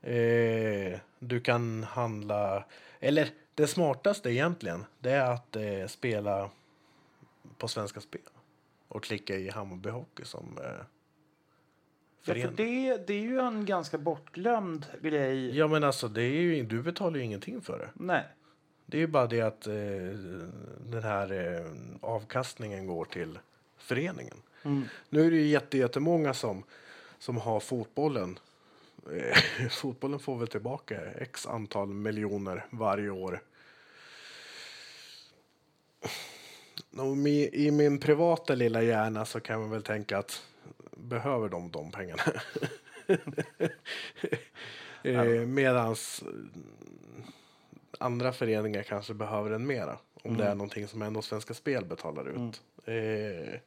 Eh, du kan handla, eller det smartaste egentligen, det är att eh, spela på Svenska Spel. Och klicka i Hammarby Hockey som eh, Ja, för förening. det, det är ju en ganska bortglömd grej. Ja men alltså det är ju, du betalar ju ingenting för det. Nej. Det är ju bara det att eh, den här eh, avkastningen går till föreningen. Mm. Nu är det ju jätte, jättemånga som, som har fotbollen. Fotbollen får väl tillbaka x antal miljoner varje år. I min privata lilla hjärna så kan man väl tänka att behöver de de pengarna? eh, medans andra föreningar kanske behöver den mera. Om det är någonting som ändå Svenska Spel betalar ut. Eh,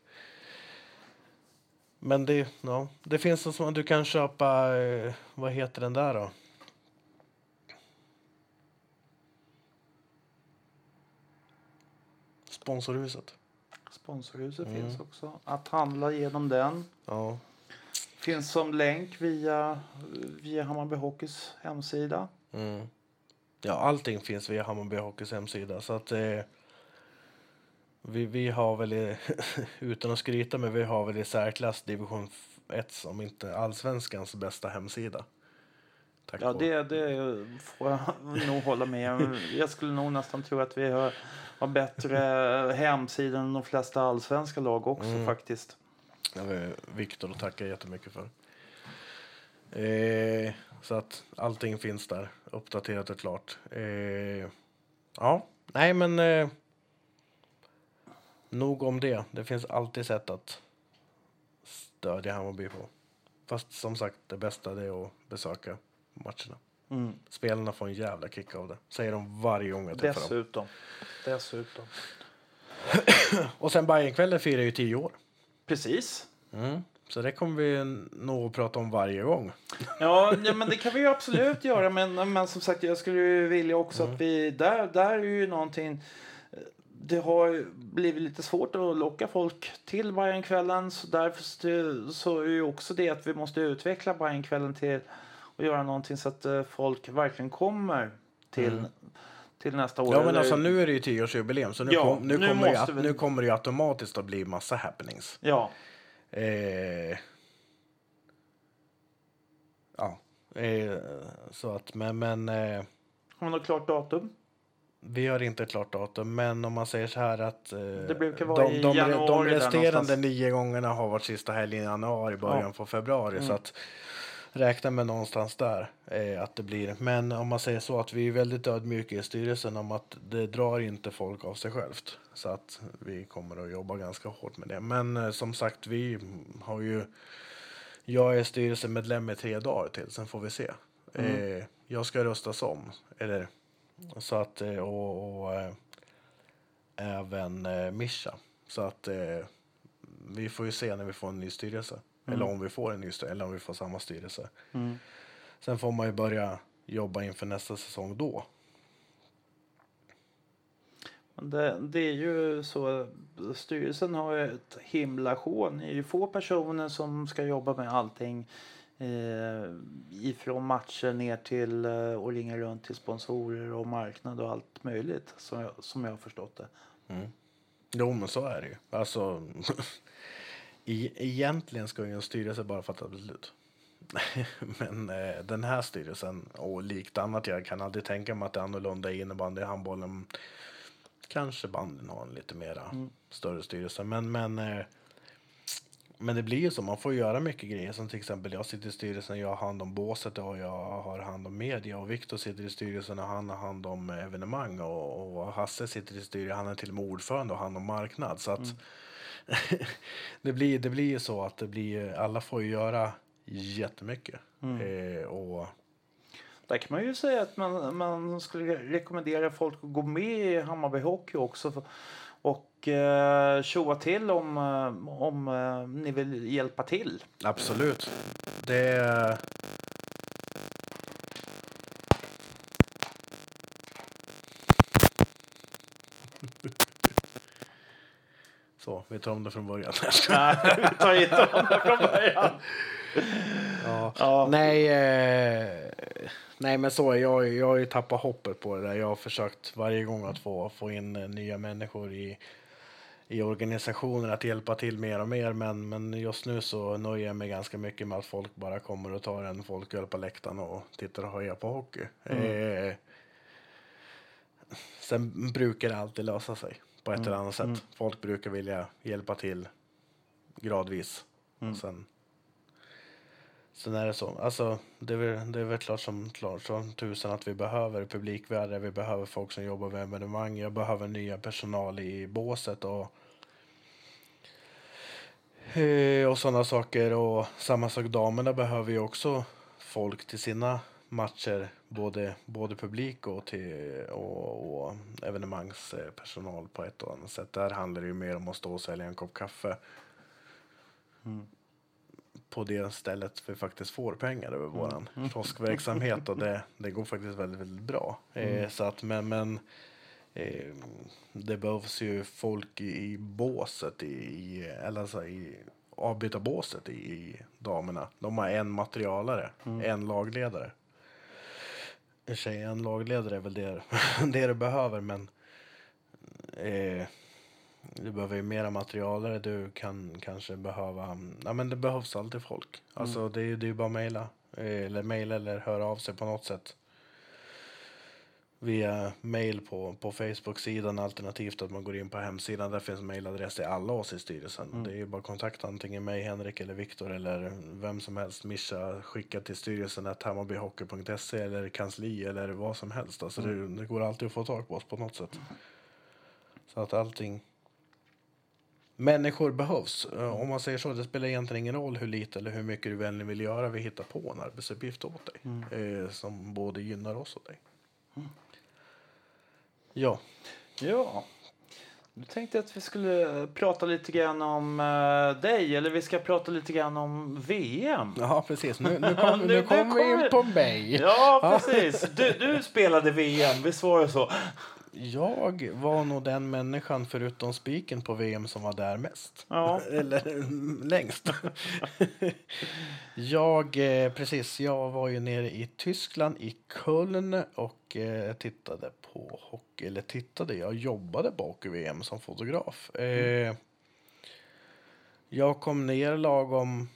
men det, ja, det finns så som du kan köpa, eh, vad heter den där då? Sponsorhuset. Sponsorhuset Mm. finns också. Att handla genom den. Ja. Finns som länk via, via Hammarby Hockeys hemsida. Mm. Ja, allting finns via Hammarby Hockeys hemsida. Så att eh, vi, vi har väl, i, utan att skryta, men vi har väl i särklass division 1 som inte allsvenskans bästa hemsida. Tack Ja, det, det får jag nog hålla med om. Jag skulle nog nästan tro att vi har, har bättre hemsida än de flesta allsvenska lag också Mm. faktiskt. Ja, vi- Viktor att tacka jättemycket för. Eh, så att allting finns där, uppdaterat och klart. Eh, ja, nej men eh, nog om det. Det finns alltid sätt att stödja Hammarby på. Fast som sagt, det bästa är att besöka matcherna. Mm. Spelarna får en jävla kick av det. Säger de varje gång jag träffar dem. Dessutom. Dessutom. Och sen Bajenkvällen firar ju tio år. Precis. Mm. Så det kommer vi nog att prata om varje gång. Ja, ja, men det kan vi ju absolut göra. Men, men som sagt, jag skulle ju vilja också Mm. att vi... Där, där är ju någonting... Det har ju blivit lite svårt att locka folk till Bajenkvällen. Så därför så- är ju också det att vi måste utveckla Bajenkvällen till att göra någonting så att eh, folk verkligen kommer till, till nästa år. Mm. Ja men Eller- alltså nu är det ju tioårsjubileum så nu, Ja, kom, nu, nu kommer att- vi- nu kommer det ju automatiskt att bli massa happenings. Ja, Eh, ja, eh, så att men, men eh, har man något klart datum? Vi har inte ett klart datum. Men om man säger så här att eh, Det brukar vara de, i de, de, januari där resterande nio gångerna har varit sista helgen i januari, början Ja. på februari. Så Mm. att räkna med någonstans där eh, att det blir. Men om man säger så att vi är väldigt ödmjuka i styrelsen om att det drar inte folk av sig självt. Så att vi kommer att jobba ganska hårt med det. Men eh, som sagt, vi har ju Jag är styrelsemedlem i tre dagar till, sen får vi se. Eh, jag ska röstas om. Eller, så att, eh, och, och eh, även eh, Mischa. Så att vi får ju se när vi får en ny styrelse. Eller om vi får en ny styrelse, eller om vi får samma styrelse. Mm. Sen får man ju börja jobba inför nästa säsong då. Det, det är ju så, styrelsen har ett himla sjå. Ni är ju få personer som ska jobba med allting. Eh, ifrån matcher ner till eh, och ringa runt till sponsorer och marknad och allt möjligt som jag, som jag har förstått det. Jo, men så är det ju. Alltså, i, egentligen ska ju en styrelse bara fatta beslut. men eh, den här styrelsen och likt annat, jag kan aldrig tänka mig att det är annorlunda i innebandy, handbollen. Kanske bandyn har en lite mera större styrelse, men, men eh, men det blir ju så, man får göra mycket grejer. Som till exempel jag sitter i styrelsen, jag har hand om båset och jag har hand om media. Och Viktor sitter i styrelsen och han har hand om evenemang. Och, och Hasse sitter i styrelsen, han är till och med ordförande och hand om marknad. Så att det, blir, det blir ju så att det blir, alla får ju göra jättemycket. Eh, och Där kan man ju säga att man, man skulle rekommendera folk att gå med i Hammarby Hockey också. för- Och eh, tjoa till om, eh, om eh, ni vill hjälpa till. absolut, det... Så, vi tar om det från början. Nej, vi tar inte om det från början. Ja. Ja. Nej, eh, nej, men så är jag. Jag har ju tappat hoppet på det där. Jag har försökt varje gång att få, få in nya människor i, i organisationen att hjälpa till mer och mer. Men, men just nu så nöjer jag mig ganska mycket med att folk bara kommer och tar en folköl på läktaren och tittar och hejar på hockey. Eh, sen brukar det alltid lösa sig på ett eller annat sätt. Folk brukar vilja hjälpa till gradvis. Och sen Sen är det så. Alltså, det, är väl, det är väl klart som, klart som tusen att vi behöver publikvärdar, vi behöver folk som jobbar med evenemang, jag behöver nya personal i båset och eh, och sådana saker. Och samma sak, damerna behöver ju också folk till sina matcher, både, både publik och, till, och, och evenemangspersonal på ett och annat sätt. Där handlar det ju mer om att stå och sälja en kopp kaffe mm på det stället vi faktiskt får pengar över våran kioskverksamhet och det, det går faktiskt väldigt, väldigt bra. Eh, så att, men men eh, det behövs ju folk i, i båset, i, i, eller alltså i avbytarbåset i, i damerna. De har en materialare, en lagledare. I och en lagledare är väl det, det du behöver, men eh, du behöver ju mera materialare. Du kan kanske behöva... Ja, men det behövs alltid folk. Alltså, det är ju det är ju bara mejla. Eh, Eller mejla eller höra av sig på något sätt. Via mail på, på Facebook-sidan alternativt att man går in på hemsidan. Där finns mejladress till alla oss i styrelsen. Det är ju bara att kontakta antingen mig, Henrik eller Viktor eller vem som helst. Mischa skicka till styrelsen att hammarbyhockey.se eller kansli eller vad som helst. Alltså det, det går alltid att få tag på oss på något sätt. Så att allting... Människor behövs. Eh, Om man säger så, det spelar egentligen ingen roll hur lite eller hur mycket du väl vill göra. Vi hittar på en arbetsuppgift åt dig. Eh, som både gynnar oss och dig. Ja, Ja. Nu tänkte jag att vi skulle prata lite grann om eh, dig, eller vi ska prata lite grann om VM. ja precis. Nu, nu kommer Nu- nu kom vi in på mig. Ja, precis. Du, du spelade VM, visst var det så? Jag var nog den människan förutom spiken på VM som var där mest. Ja. Eller mm, längst. jag, eh, precis, jag var ju nere i Tyskland, i Köln och eh, tittade på hockey. Eller tittade, jag jobbade på hockey-VM som fotograf. Eh, jag kom ner lagom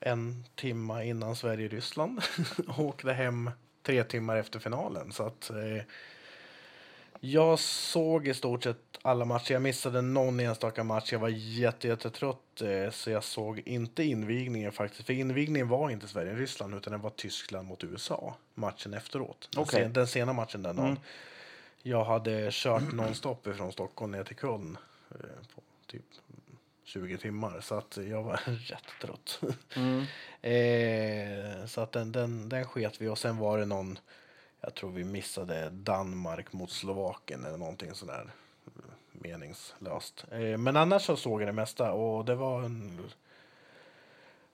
en timma innan Sverige-Ryssland och åkte hem tre timmar efter finalen. Så att eh, jag såg i stort sett alla matcher. Jag missade någon enstaka match. Jag var jätte, jättetrött eh, så jag såg inte invigningen faktiskt. För invigningen var inte Sverige-Ryssland utan det var Tyskland mot USA. Matchen efteråt. Den, Okej. sen, den sena matchen den dagen. Jag hade kört nonstop från Stockholm ner till Köln. Eh, på typ 20 timmar så att jag var rätt trött. Mm. eh, så att den, den, den sket vi och sen var det någon, jag tror vi missade Danmark mot Slovakien eller någonting sådär mm, meningslöst. Eh, men annars så såg jag det mesta och det var en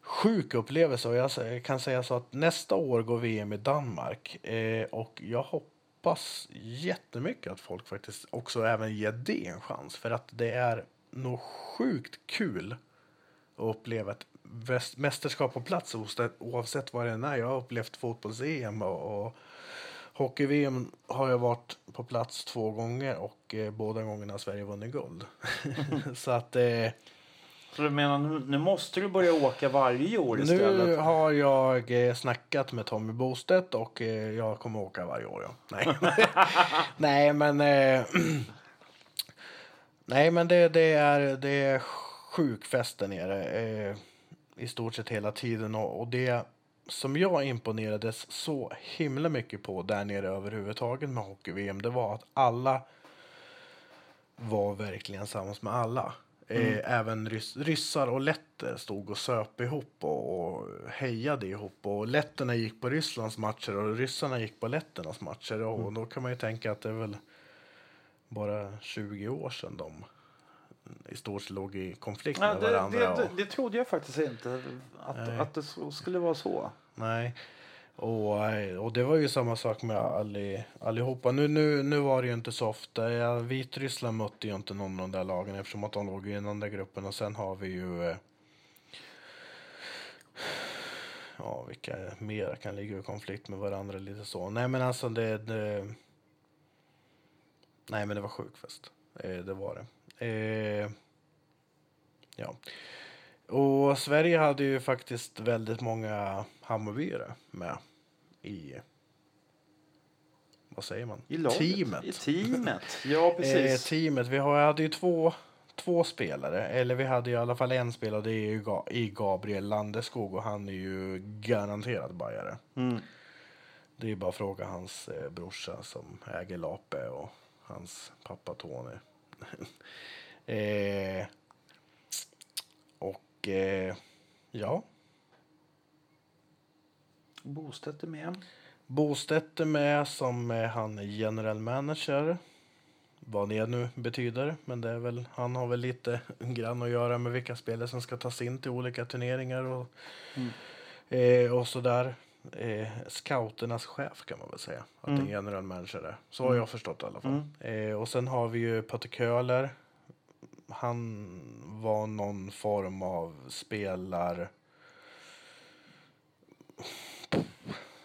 sjuk upplevelse och jag kan säga så att nästa år går VM i Danmark eh, och jag hoppas jättemycket att folk faktiskt också även ger det en chans för att det är nog sjukt kul att uppleva ett mästerskap på plats oavsett vad det är. Jag har upplevt fotbolls-EM och, och Hockey-VM har jag varit på plats två gånger och eh, båda gångerna har Sverige vunnit guld. så att... Eh, så du menar nu, nu, måste du börja åka varje år istället? Nu har jag eh, snackat med Tommy Bostedt och eh, jag kommer åka varje år. Ja. Nej. Nej, men... Eh, nej, men det, det, är, det är sjukfest där nere eh, i stort sett hela tiden och, och det som jag imponerades så himla mycket på där nere överhuvudtaget med hockey-VM, det var att alla var verkligen tillsammans med alla. Eh, mm. även rys ryssar och letter stod och söp ihop och, och hejade ihop. Och letterna gick på Rysslands matcher och ryssarna gick på letternas matcher. Och mm. då kan man ju tänka att det är väl bara 20 år sedan de i stort sett låg i konflikt med det, varandra. Det, det, det, trodde jag faktiskt inte, att, att det skulle vara så. Nej. Och, och det var ju samma sak med alli, allihopa. Nu, nu, nu var det ju inte så ofta. Ja, Vitryssland mötte ju inte någon av de där lagen eftersom att de låg i den andra gruppen. Och sen har vi ju... Eh, ja, vilka mer kan ligga i konflikt med varandra lite så. Nej, men alltså det... det nej, men det var sjukfest. Eh, det var det. Eh, ja. Och Sverige hade ju faktiskt väldigt många Hammarbyare med i vad säger man? I laget. Teamet. I teamet, ja precis. Eh, teamet. Vi hade ju två, två spelare, eller vi hade i alla fall en spelare, det är ju i Gabriel Landeskog och han är ju garanterad bajare. Mm. Det är bara att fråga hans eh, brorsa som äger Lape och hans pappa Tony. eh, och eh, ja. Bostedt är med. Bostedt är med som eh, han är general manager. Vad det nu betyder. Men det är väl, han har väl lite grann att göra med vilka spelare som ska tas in till olika turneringar och, mm. eh, och sådär. Eh, scouternas chef kan man väl säga. Att mm. en general manager är. Så har mm. jag förstått i alla fall. Mm. Eh, och sen har vi ju Patrik Köhler han var någon form av spelar...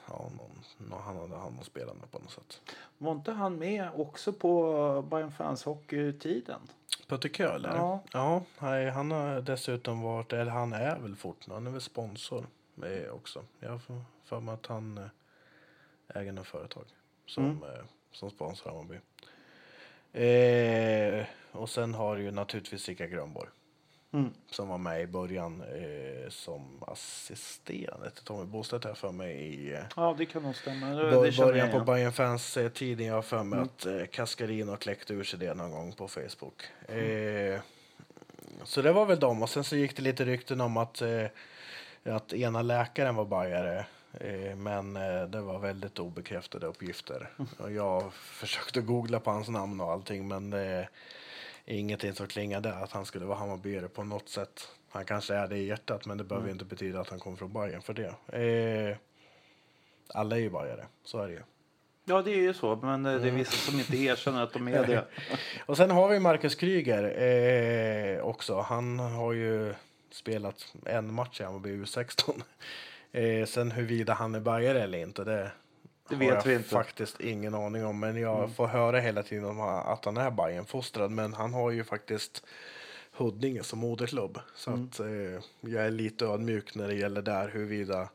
Ja, någon, han hade hand om spelarna på något sätt. Var inte han med också på Bayern Fans Hockey-tiden? Peter Köhler? Ja. ja nej, han har dessutom varit, eller han är väl fortfarande, han är väl sponsor med också. Jag för mig att han eh, äger något företag som, mm. Eh, som sponsrar Hammarby. Eh, och sen har du ju naturligtvis Rickard Grönborg. Mm. Som var med i början eh, som assisterande till Tommy Bostedt här för mig i eh, Ja, det kan nog stämma. Det, det början på Bayern Fans eh, tiden. Jag har för mig mm. att eh, Cascarino kläckte ur sig det någon gång på Facebook. Mm. Eh, så det var väl dem. Och sen så gick det lite rykten om att, att ena läkaren var bajare. Eh, men eh, det var väldigt obekräftade uppgifter. Mm. Jag försökte googla på hans namn och allting men det är ingenting som klingade att han skulle vara Hammarbyare på något sätt. Han kanske är det i hjärtat men det behöver mm. inte betyda att han kommer från Bayern för det. Eh, alla är ju Bajare, så är det ju. Ja, det är ju så, men det är mm. vissa som inte erkänner att de är det. och sen har vi Marcus Kryger eh, också. Han har ju spelat en match i Hammarby U16. Eh, sen huruvida han är bajare eller inte, det, det har vet jag inte. faktiskt ingen aning om. Men jag mm. får höra hela tiden om att han är Bajenfostrad. Men han har ju faktiskt Huddinge som moderklubb. Så mm. att eh, jag är lite ödmjuk när det gäller där huruvida,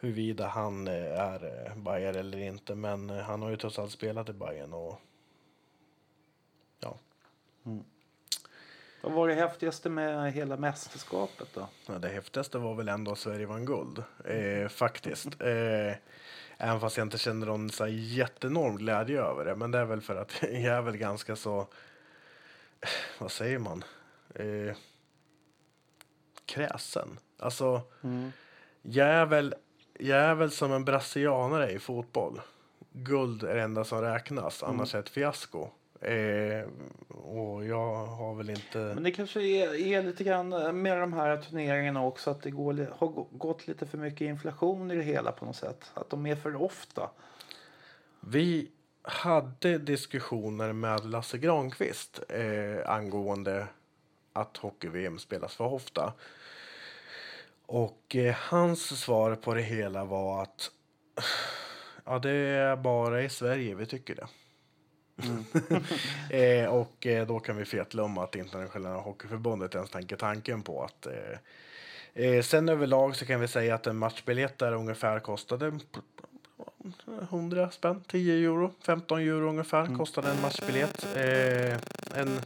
huruvida han eh, är eh, bajare eller inte. Men eh, han har ju trots allt spelat i Bajen och ja. Mm. Vad var det häftigaste med hela mästerskapet då? Ja, det häftigaste var väl ändå att Sverige vann guld, eh, faktiskt. Eh, även fast jag inte känner någon så jättenorm glädje över det. Men det är väl för att jag är väl ganska så, vad säger man? Eh, kräsen. Alltså, Mm. jag är väl, jag är väl som en brasilianare i fotboll. Guld är det enda som räknas, Mm. annars är det ett fiasko. Eh, och jag har väl inte... Men det kanske är, är lite grann med de här turneringarna också att det går, har gå- gått lite för mycket inflation i det hela på något sätt. Att de är för ofta. Vi hade diskussioner med Lasse Granqvist eh, angående att hockey-VM spelas för ofta. Och eh, hans svar på det hela var att ja, det är bara i Sverige vi tycker det. eh, och eh, då kan vi fetla att internationella hockeyförbundet ens tänker tanken på att eh, eh, sen överlag så kan vi säga att en matchbiljett där ungefär kostade 100 spänn, 10 euro, 15 euro ungefär kostade en matchbiljett. Eh, en...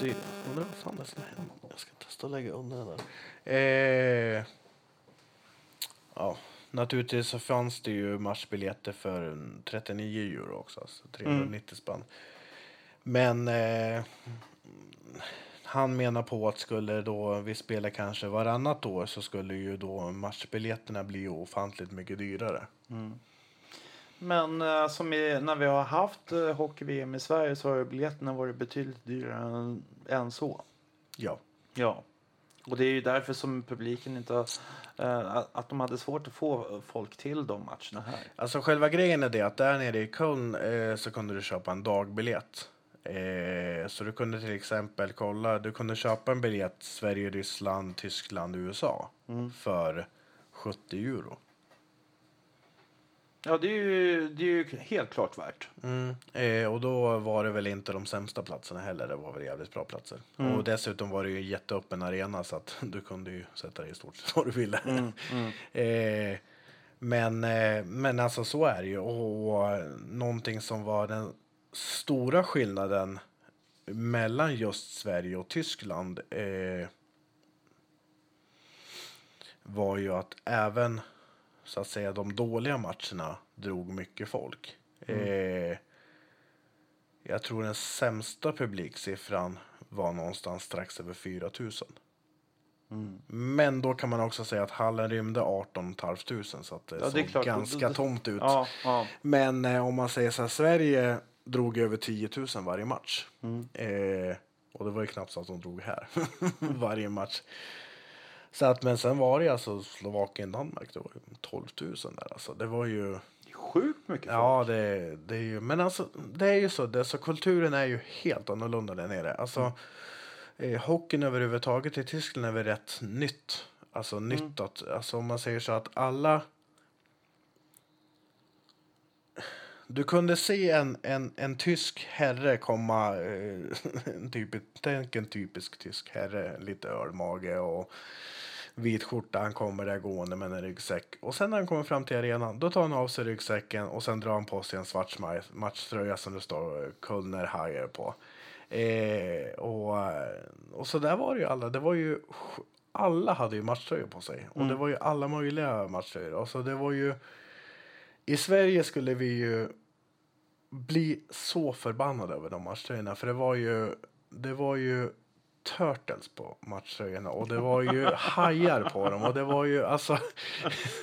Det, undrar vad fan det är som händer. Jag ska testa att lägga undan den där. Naturligtvis så fanns det ju matchbiljetter för en 39 euro också, alltså 390 spänn. Men eh, han menar på att skulle då vi spela kanske varannat år så skulle ju då matchbiljetterna bli ofantligt mycket dyrare. Men eh, som i, när vi har haft eh, hockey-VM i Sverige så har biljetterna varit betydligt dyrare än, än så. Ja. Ja. Och det är ju därför som publiken inte har, eh, att- de hade svårt att få folk till de matcherna här. Alltså själva grejen är det att där nere i Köln eh, så kunde du köpa en dagbiljett. Eh, så du kunde till exempel kolla, du kunde köpa en biljett Sverige, Ryssland, Tyskland, USA för 70 euro. Ja, det är ju, det är ju helt klart värt. Mm. Eh, och då var det väl inte de sämsta platserna heller, det var väl jävligt bra platser. Och dessutom var det ju en jätteöppen arena så att du kunde ju sätta dig i stort sett vad du ville. eh, men, eh, men alltså så är det ju. Och, och någonting som var den stora skillnaden mellan just Sverige och Tyskland eh, var ju att även så att säga de dåliga matcherna drog mycket folk. Eh, jag tror den sämsta publiksiffran var någonstans strax över 4 000. Men då kan man också säga att hallen rymde 18 500 så att det, Ja, det såg ganska tomt ut. Ja, ja. Men eh, om man säger så här, Sverige drog över 10 000 varje match. Mm. Eh, och det var ju knappt så att de drog här varje match. Så att, men sen var det alltså Slovakien-Danmark, det var ju 12 000 där. Alltså, det var ju... Det är sjukt mycket folk. Ja, det, det är ju... Men alltså, det är ju så. Det, så kulturen är ju helt annorlunda där nere. Alltså, eh, hockeyn överhuvudtaget i Tyskland är väl rätt nytt. Alltså nytt att... Alltså om man säger så att alla... Du kunde se en, en, en tysk herre komma, eh, en typisk, tänk en typisk tysk herre, lite ölmage och vit skjorta. Han kommer där gående med en ryggsäck. Och sen när han kommer fram till arenan, då tar han av sig ryggsäcken och sen drar han på sig en svart matchtröja som det står Kullner Hajer på. Eh, och, och så där var det ju alla. Det var ju, alla hade ju matchtröjor på sig. Och det var ju alla möjliga matchtröjor. Och så det var ju, i Sverige skulle vi ju bli så förbannade över de matchtröjorna. För det var ju, det var ju turtles på matchtröjorna och det var ju hajar på dem och det var ju alltså.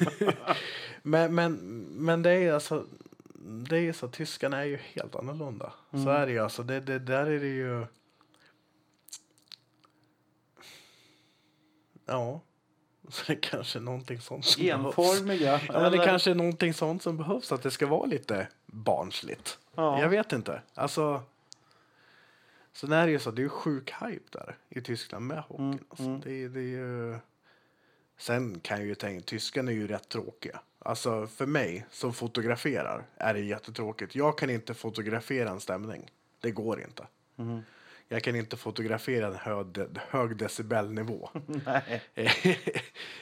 men, men, men det är alltså. Det är så, tyskarna är ju helt annorlunda. Så är det ju alltså. Det, det, där är det ju. Ja. Så det är kanske någonting sånt som behövs. Enformiga. Ja, men det kanske är någonting sånt som behövs, att det ska vara lite barnsligt. Ja. Jag vet inte. Alltså, sen är det ju så, det är ju sjuk hype där i Tyskland med hockeyn. Mm, Alltså, det, det är ju... Sen kan jag ju tänka, tyskarna är ju rätt tråkiga. Alltså för mig som fotograferar är det jättetråkigt. Jag kan inte fotografera en stämning. Det går inte. Mm. Jag kan inte fotografera en hög, hög decibelnivå. Nej.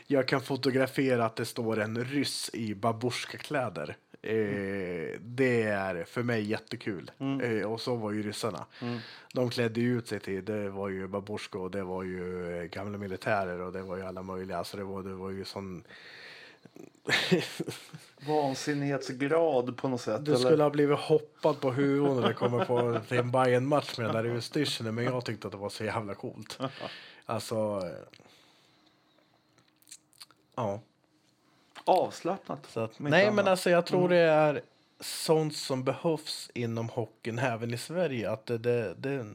jag kan fotografera att det står en ryss i babusjka-kläder. Eh, det är för mig jättekul. Eh, och så var ju ryssarna. De klädde ut sig till, det var ju babusjka och det var ju eh, gamla militärer och det var ju alla möjliga. Alltså det var, det var ju sån... Vansinnighetsgrad på något sätt. Du eller? skulle ha blivit hoppad på huvudet när det kommer på till en Bayern match med den där utstyrseln. Men jag tyckte att det var så jävla coolt. Alltså, eh, Ja. Avslappnat. Så att, nej, annat. men alltså jag tror Mm. det är sånt som behövs inom hockeyn även i Sverige. Att det, det, det,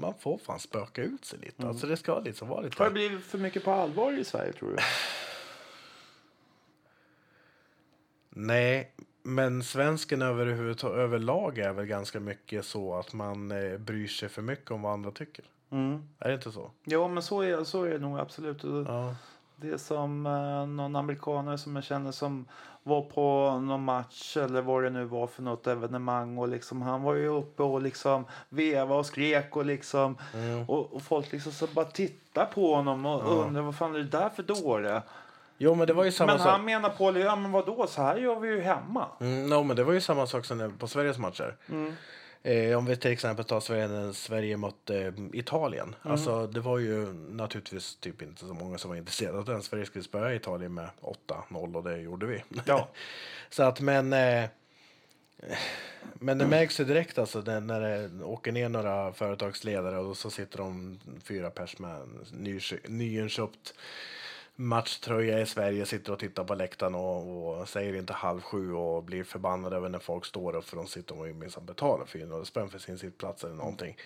man får fan spöka ut sig lite. Mm. Alltså det ska liksom vara lite... Har det blivit för mycket på allvar i Sverige tror du? Nej, men svensken överhuvudtaget överlag är väl ganska mycket så att man eh, bryr sig för mycket om vad andra tycker. Mm. Är det inte så? Ja, men så är, så är det nog absolut. Ja. Det som eh, någon amerikanare som jag känner som var på någon match eller vad det nu var för något evenemang och liksom han var ju uppe och liksom veva och skrek och liksom Mm. och, och folk liksom så bara tittar på honom och Ja. undrar vad fan är det där för dåre? Jo, men det var ju samma Men sak. han menar på, ja men vadå, så här gör vi ju hemma. Mm, no, men det var ju samma sak som på Sveriges matcher. Mm. Eh, om vi till exempel tar Sverige när Sverige mötte eh, Italien. Mm. Alltså, det var ju naturligtvis typ inte så många som var intresserade av den. Sverige skulle spöa Italien med 8-0 och det gjorde vi. Ja. så att, men... Eh, men det märks ju direkt alltså när, det åker ner några företagsledare och så sitter de fyra pers med ny, nyinköpt matchtröja i Sverige, sitter och tittar på läktaren och, och säger inte halv sju och blir förbannade över när folk står upp för de sitter och minsann betalar 400 spänn för sin sittplats eller någonting.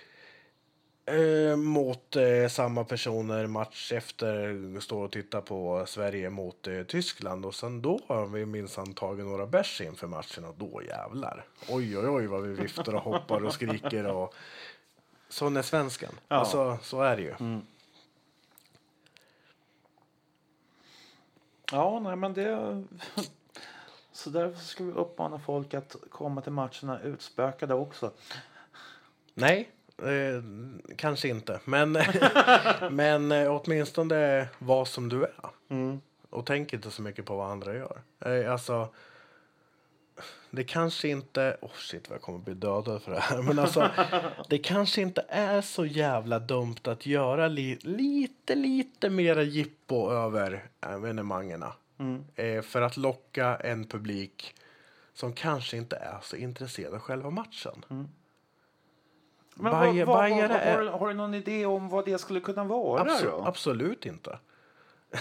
Eh, mot eh, samma personer match efter står och tittar på Sverige mot eh, Tyskland och sen då har vi minsann tagit några bärs inför matchen och då jävlar. Oj oj oj vad vi viftar och hoppar och skriker och sån är svensken. Ja. Alltså så är det ju. Mm. Ja, nej men det... Så därför ska vi uppmana folk att komma till matcherna utspökade också. Nej, eh, kanske inte. Men, men eh, åtminstone var som du är. Mm. Och tänk inte så mycket på vad andra gör. Eh, alltså, det kanske inte... Oh shit, vad jag kommer bli dödad för det här. Men alltså, det kanske inte är så jävla dumt att göra li, lite, lite mera jippo över evenemangen. Mm. Eh, för att locka en publik som kanske inte är så intresserad av själva matchen. Men Bajer- vad, vad, vad, är- har, du- har du någon idé om vad det skulle kunna vara Abso- då? absolut inte.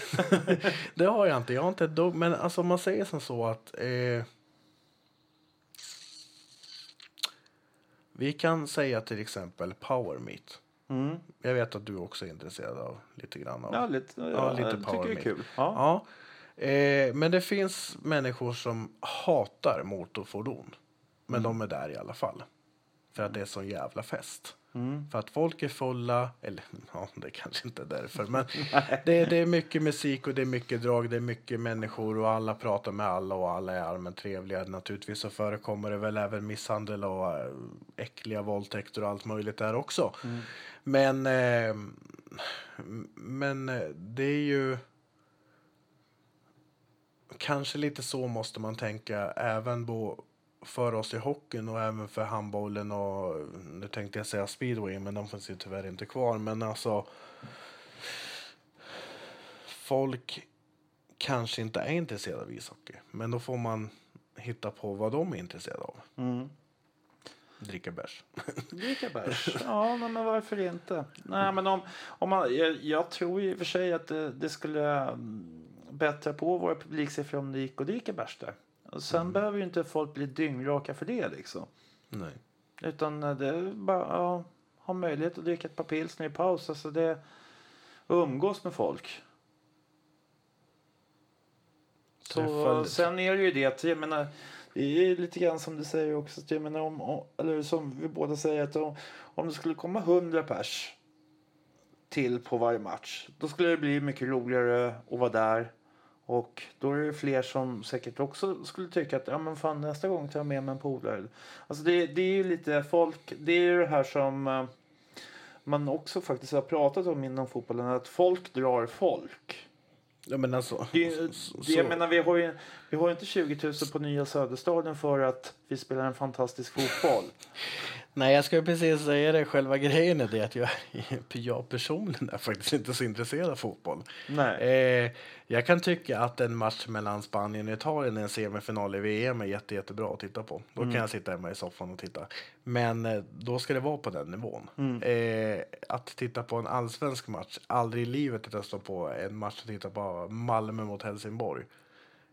det har jag inte. Jag har inte ett dugg. Men alltså man säger som så att eh, vi kan säga till exempel power meet. Mm. Jag vet att du också är intresserad av lite grann av. Ja, lite, Ja, ja, lite power det är meet. kul. Ja. Eh, men det finns människor som hatar motorfordon. Men de är där i alla fall. För att det är sån jävla fest. Mm. För att folk är fulla, eller ja, det kanske inte är därför, men det, det är mycket musik och det är mycket drag, det är mycket människor och alla pratar med alla och alla är allmänt trevliga. Naturligtvis så förekommer det väl även misshandel och äh, äckliga våldtäkter och allt möjligt där också. Men, eh, men eh, det är ju kanske lite så måste man tänka även på för oss i hockeyn och även för handbollen och nu tänkte jag säga speedway men de finns ju tyvärr inte kvar men alltså folk kanske inte är intresserade av ishockey men då får man hitta på vad de är intresserade av. Mm. Dricka bärs. Dricka bärs. Ja, men varför inte? Nej, men om, om man, jag, jag tror i och för sig att det, det skulle mm, bättra på våra publiksiffror om det gick att dricka bärs där. Och sen behöver ju inte folk bli dyngraka för det liksom. Nej. Utan eh, det är bara ja, ha möjlighet att dricka ett par pilsner i paus. Alltså det, umgås med folk. Så, sen är det ju det att jag menar, det är lite grann som du säger också. att Jag menar om- eller som vi båda säger att om, om det skulle komma hundra pers till på varje match. Då skulle det bli mycket roligare att vara där. Och då är det fler som säkert också skulle tycka att ja, men fan, nästa gång tar jag med mig en polare. Alltså det, det är ju lite folk, det är ju det här som eh, man också faktiskt har pratat om inom fotbollen. Att folk drar folk. Ja, men alltså, Det, så- det, jag menar, vi har ju vi har inte 20 000 på nya Söderstadion för att vi spelar en fantastisk fotboll. Nej, jag skulle precis säga det. Själva grejen är det att jag, jag personligen är faktiskt inte så intresserad av fotboll. Nej. Eh, jag kan tycka att en match mellan Spanien och Italien i en semifinal i VM är jätte, jättebra att titta på. Då kan jag sitta hemma i soffan och titta. Men eh, då ska det vara på den nivån. Eh, att titta på en allsvensk match, aldrig i livet att jag står på en match och tittar på Malmö mot Helsingborg.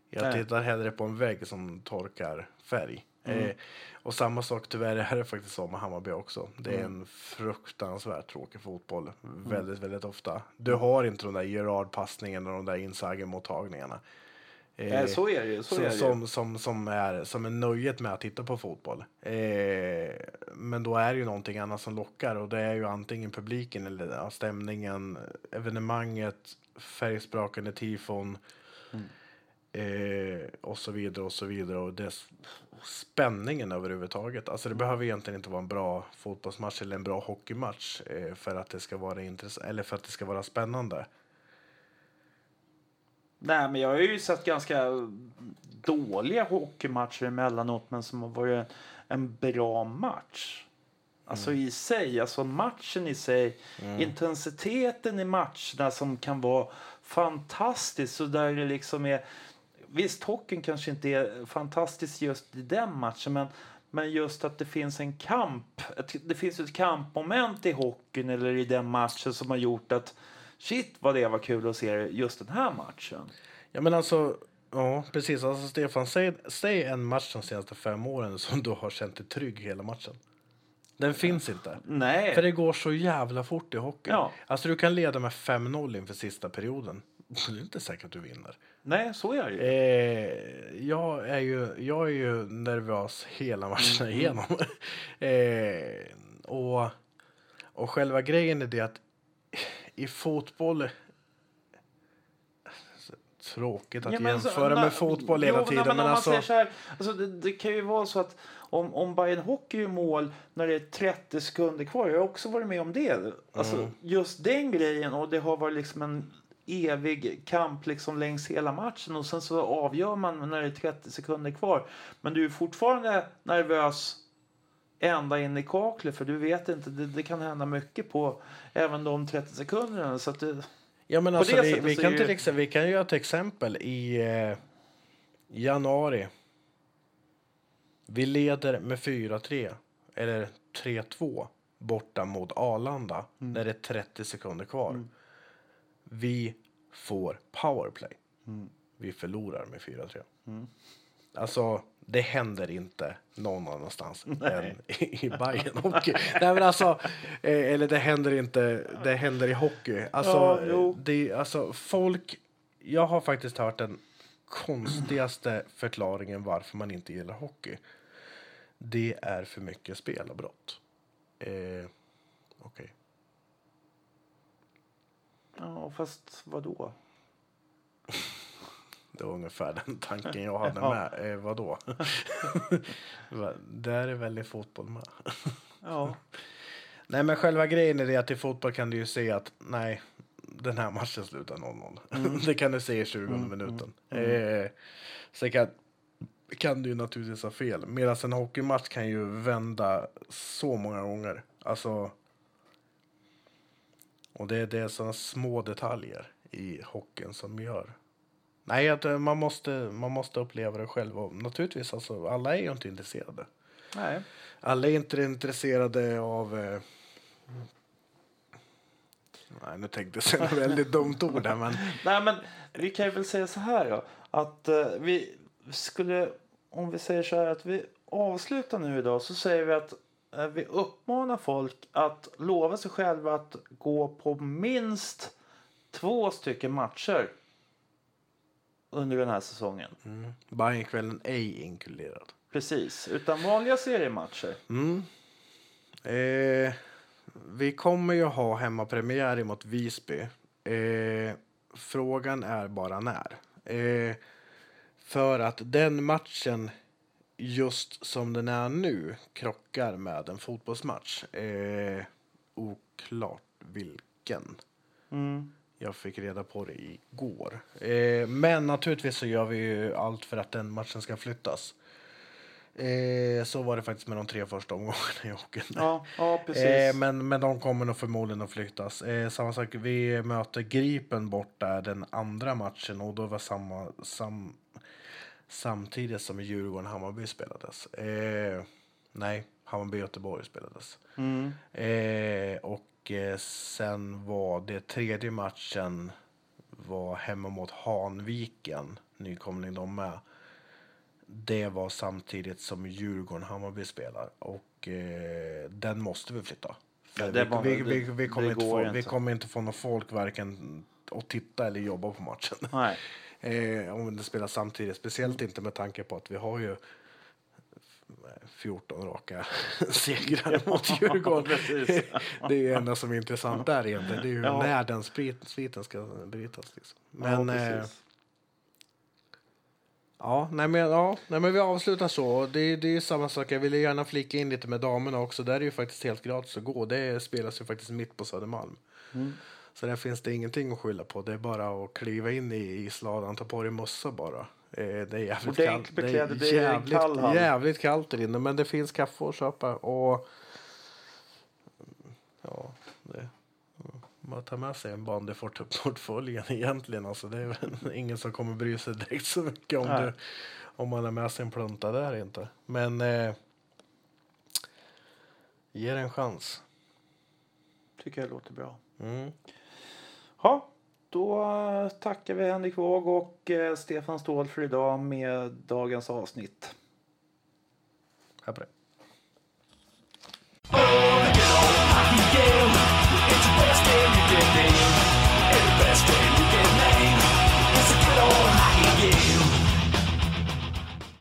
Jag Nej. tittar hellre på en vägg som torkar färg. Eh, och samma sak tyvärr är det faktiskt så med Hammarby också. Det är en fruktansvärt tråkig fotboll. Väldigt, väldigt ofta. Du har inte de där Gerard-passningarna och de där Inzaghi-mottagningarna. Eh, Nej, så är det ju. Så som, är det som, som, som, är, som är nöjet med att titta på fotboll. Eh, men då är det ju någonting annat som lockar och det är ju antingen publiken eller stämningen, evenemanget, färgsprakande tifon eh, och så vidare och så vidare. Och det, spänningen överhuvudtaget. Alltså det behöver egentligen inte vara en bra fotbollsmatch eller en bra hockeymatch eh, för att det ska vara intressant eller för att det ska vara spännande. Nej, men jag har ju sett ganska dåliga hockeymatcher emellanåt, men som har varit en bra match. Alltså i sig, alltså matchen i sig, intensiteten i matcherna som kan vara fantastisk. Så där det liksom är, visst, hockeyn kanske inte är fantastisk just i den matchen, men, men just att det finns en kamp. Det finns ett kampmoment i hockeyn eller i den matchen som har gjort att shit vad det var kul att se just den här matchen. Ja men alltså, ja precis. Alltså Stefan, säg, säg en match de senaste fem åren som du har känt dig trygg hela matchen. Den finns inte. Nej. För det går så jävla fort i hockey. Ja. Alltså du kan leda med 5-0 inför sista perioden. Det är inte säkert att du vinner. Nej, så är det ju. Eh, jag, är ju, jag är ju nervös hela matchen igenom. eh, och, och själva grejen är det att i fotboll... Tråkigt att Ja, men så- jämföra na- med fotboll hela jo, tiden. nej, Men, alltså, här, alltså det, det kan ju vara så att om, om Bayern Hockey gör mål när det är 30 sekunder kvar, jag har också varit med om det. Alltså Mm. just den grejen och det har varit liksom en evig kamp liksom längs hela matchen och sen så avgör man när det är 30 sekunder kvar. Men du är fortfarande nervös ända in i kaklet för du vet inte, det, det kan hända mycket på även de 30 sekunderna. Så det, Ja, men alltså, vi, sättet vi, kan är till ju- exempel, vi kan göra ett exempel i eh, januari. Vi leder med 4-3, eller 3-2, borta mot Arlanda Mm. när det är 30 sekunder kvar. Vi får powerplay. Mm. Vi förlorar med 4-3. Alltså, det händer inte någon annanstans än i, i Bayern Hockey. Nej, men alltså, eh, eller det händer inte, det händer i hockey. Alltså, Ja, det, alltså, folk, jag har faktiskt hört den konstigaste förklaringen varför man inte gillar hockey. Det är för mycket spelavbrott. Eh, Okej. Ja, fast vad då? Det var ungefär den tanken jag hade Ja. med. Eh, vadå? Va- Där är väl i fotboll med. Ja. Nej, men själva grejen är det att i fotboll kan du ju se att nej, den här matchen slutar 0-0. det kan du se i 20 minuten. Eh, sen kan, kan du ju naturligtvis ha fel. Medan en hockeymatch kan ju vända så många gånger. Alltså, och det, det är sådana små detaljer i hockeyn som gör. Nej, att eh, man måste, man måste uppleva det själv. Och naturligtvis, alltså, alla är ju inte intresserade. Nej. Alla är inte intresserade av... Eh... Nej, nu tänkte jag säga ett väldigt dumt ord här, men... Nej, men vi kan ju väl säga så här då. Att eh, vi skulle, om vi säger så här att vi avslutar nu idag så säger vi att vi uppmanar folk att lova sig själva att gå på minst två stycken matcher under den här säsongen. Mm. Bajenkvällen ej inkluderad. Precis, utan vanliga seriematcher. Mm. Eh, vi kommer ju ha hemmapremiär mot Visby. Eh, frågan är bara när. Eh, för att den matchen, just som den är nu, krockar med en fotbollsmatch. Eh, oklart vilken. Mm. Jag fick reda på det igår. Eh, men naturligtvis så gör vi ju allt för att den matchen ska flyttas. Eh, så var det faktiskt med de tre första omgångarna i hockeyn. Ja, ja precis. Eh, men, men de kommer nog förmodligen att flyttas. Eh, samma sak, vi möter Gripen bort där den andra matchen och då var samma, sam, samtidigt som Djurgården-Hammarby spelades. Eh, nej, Hammarby-Göteborg spelades. Mm. Eh, och eh, sen var det tredje matchen var hemma mot Hanviken, nykomling de med. Det var samtidigt som Djurgården-Hammarby spelar och eh, den måste vi flytta. Ja, vi, var- vi, det- vi, vi, kommer inte få, går vi inte. kommer inte få någon folk varken att titta eller jobba på matchen. Nej. Eh, om det spelas samtidigt. Speciellt inte med tanke på att vi har ju 14 raka segrar mot Djurgården. det är ju enda som är intressant där egentligen. Det är ju Ja. när den sviten ska brytas. Liksom. ja, Men, eh, precis. ja, nej, men, ja, nej, men vi avslutar så. Det, det är ju samma sak. Jag ville gärna flika in lite med damerna också. Där är det ju faktiskt helt gratis att gå. Det spelas ju faktiskt mitt på Södermalm. Mm. Så där finns det ingenting att skylla på. Det är bara att kliva in i isladan, ta på dig mössa bara. Eh, Det är jävligt kallt. Det är det är jävligt, kall jävligt kallt där inne, men det finns kaffe att köpa. Och ja, det, man tar med sig en bandyfort upp portföljen egentligen. Alltså, det är ingen som kommer bry sig direkt så mycket om, du, om man har med sig en plunta där inte. Men eh, ge det en chans. Tycker jag låter bra. Mm. Ja, då eh, tackar vi Henrik Wåg och eh, Stefan Ståhl för idag med dagens avsnitt. Här på det.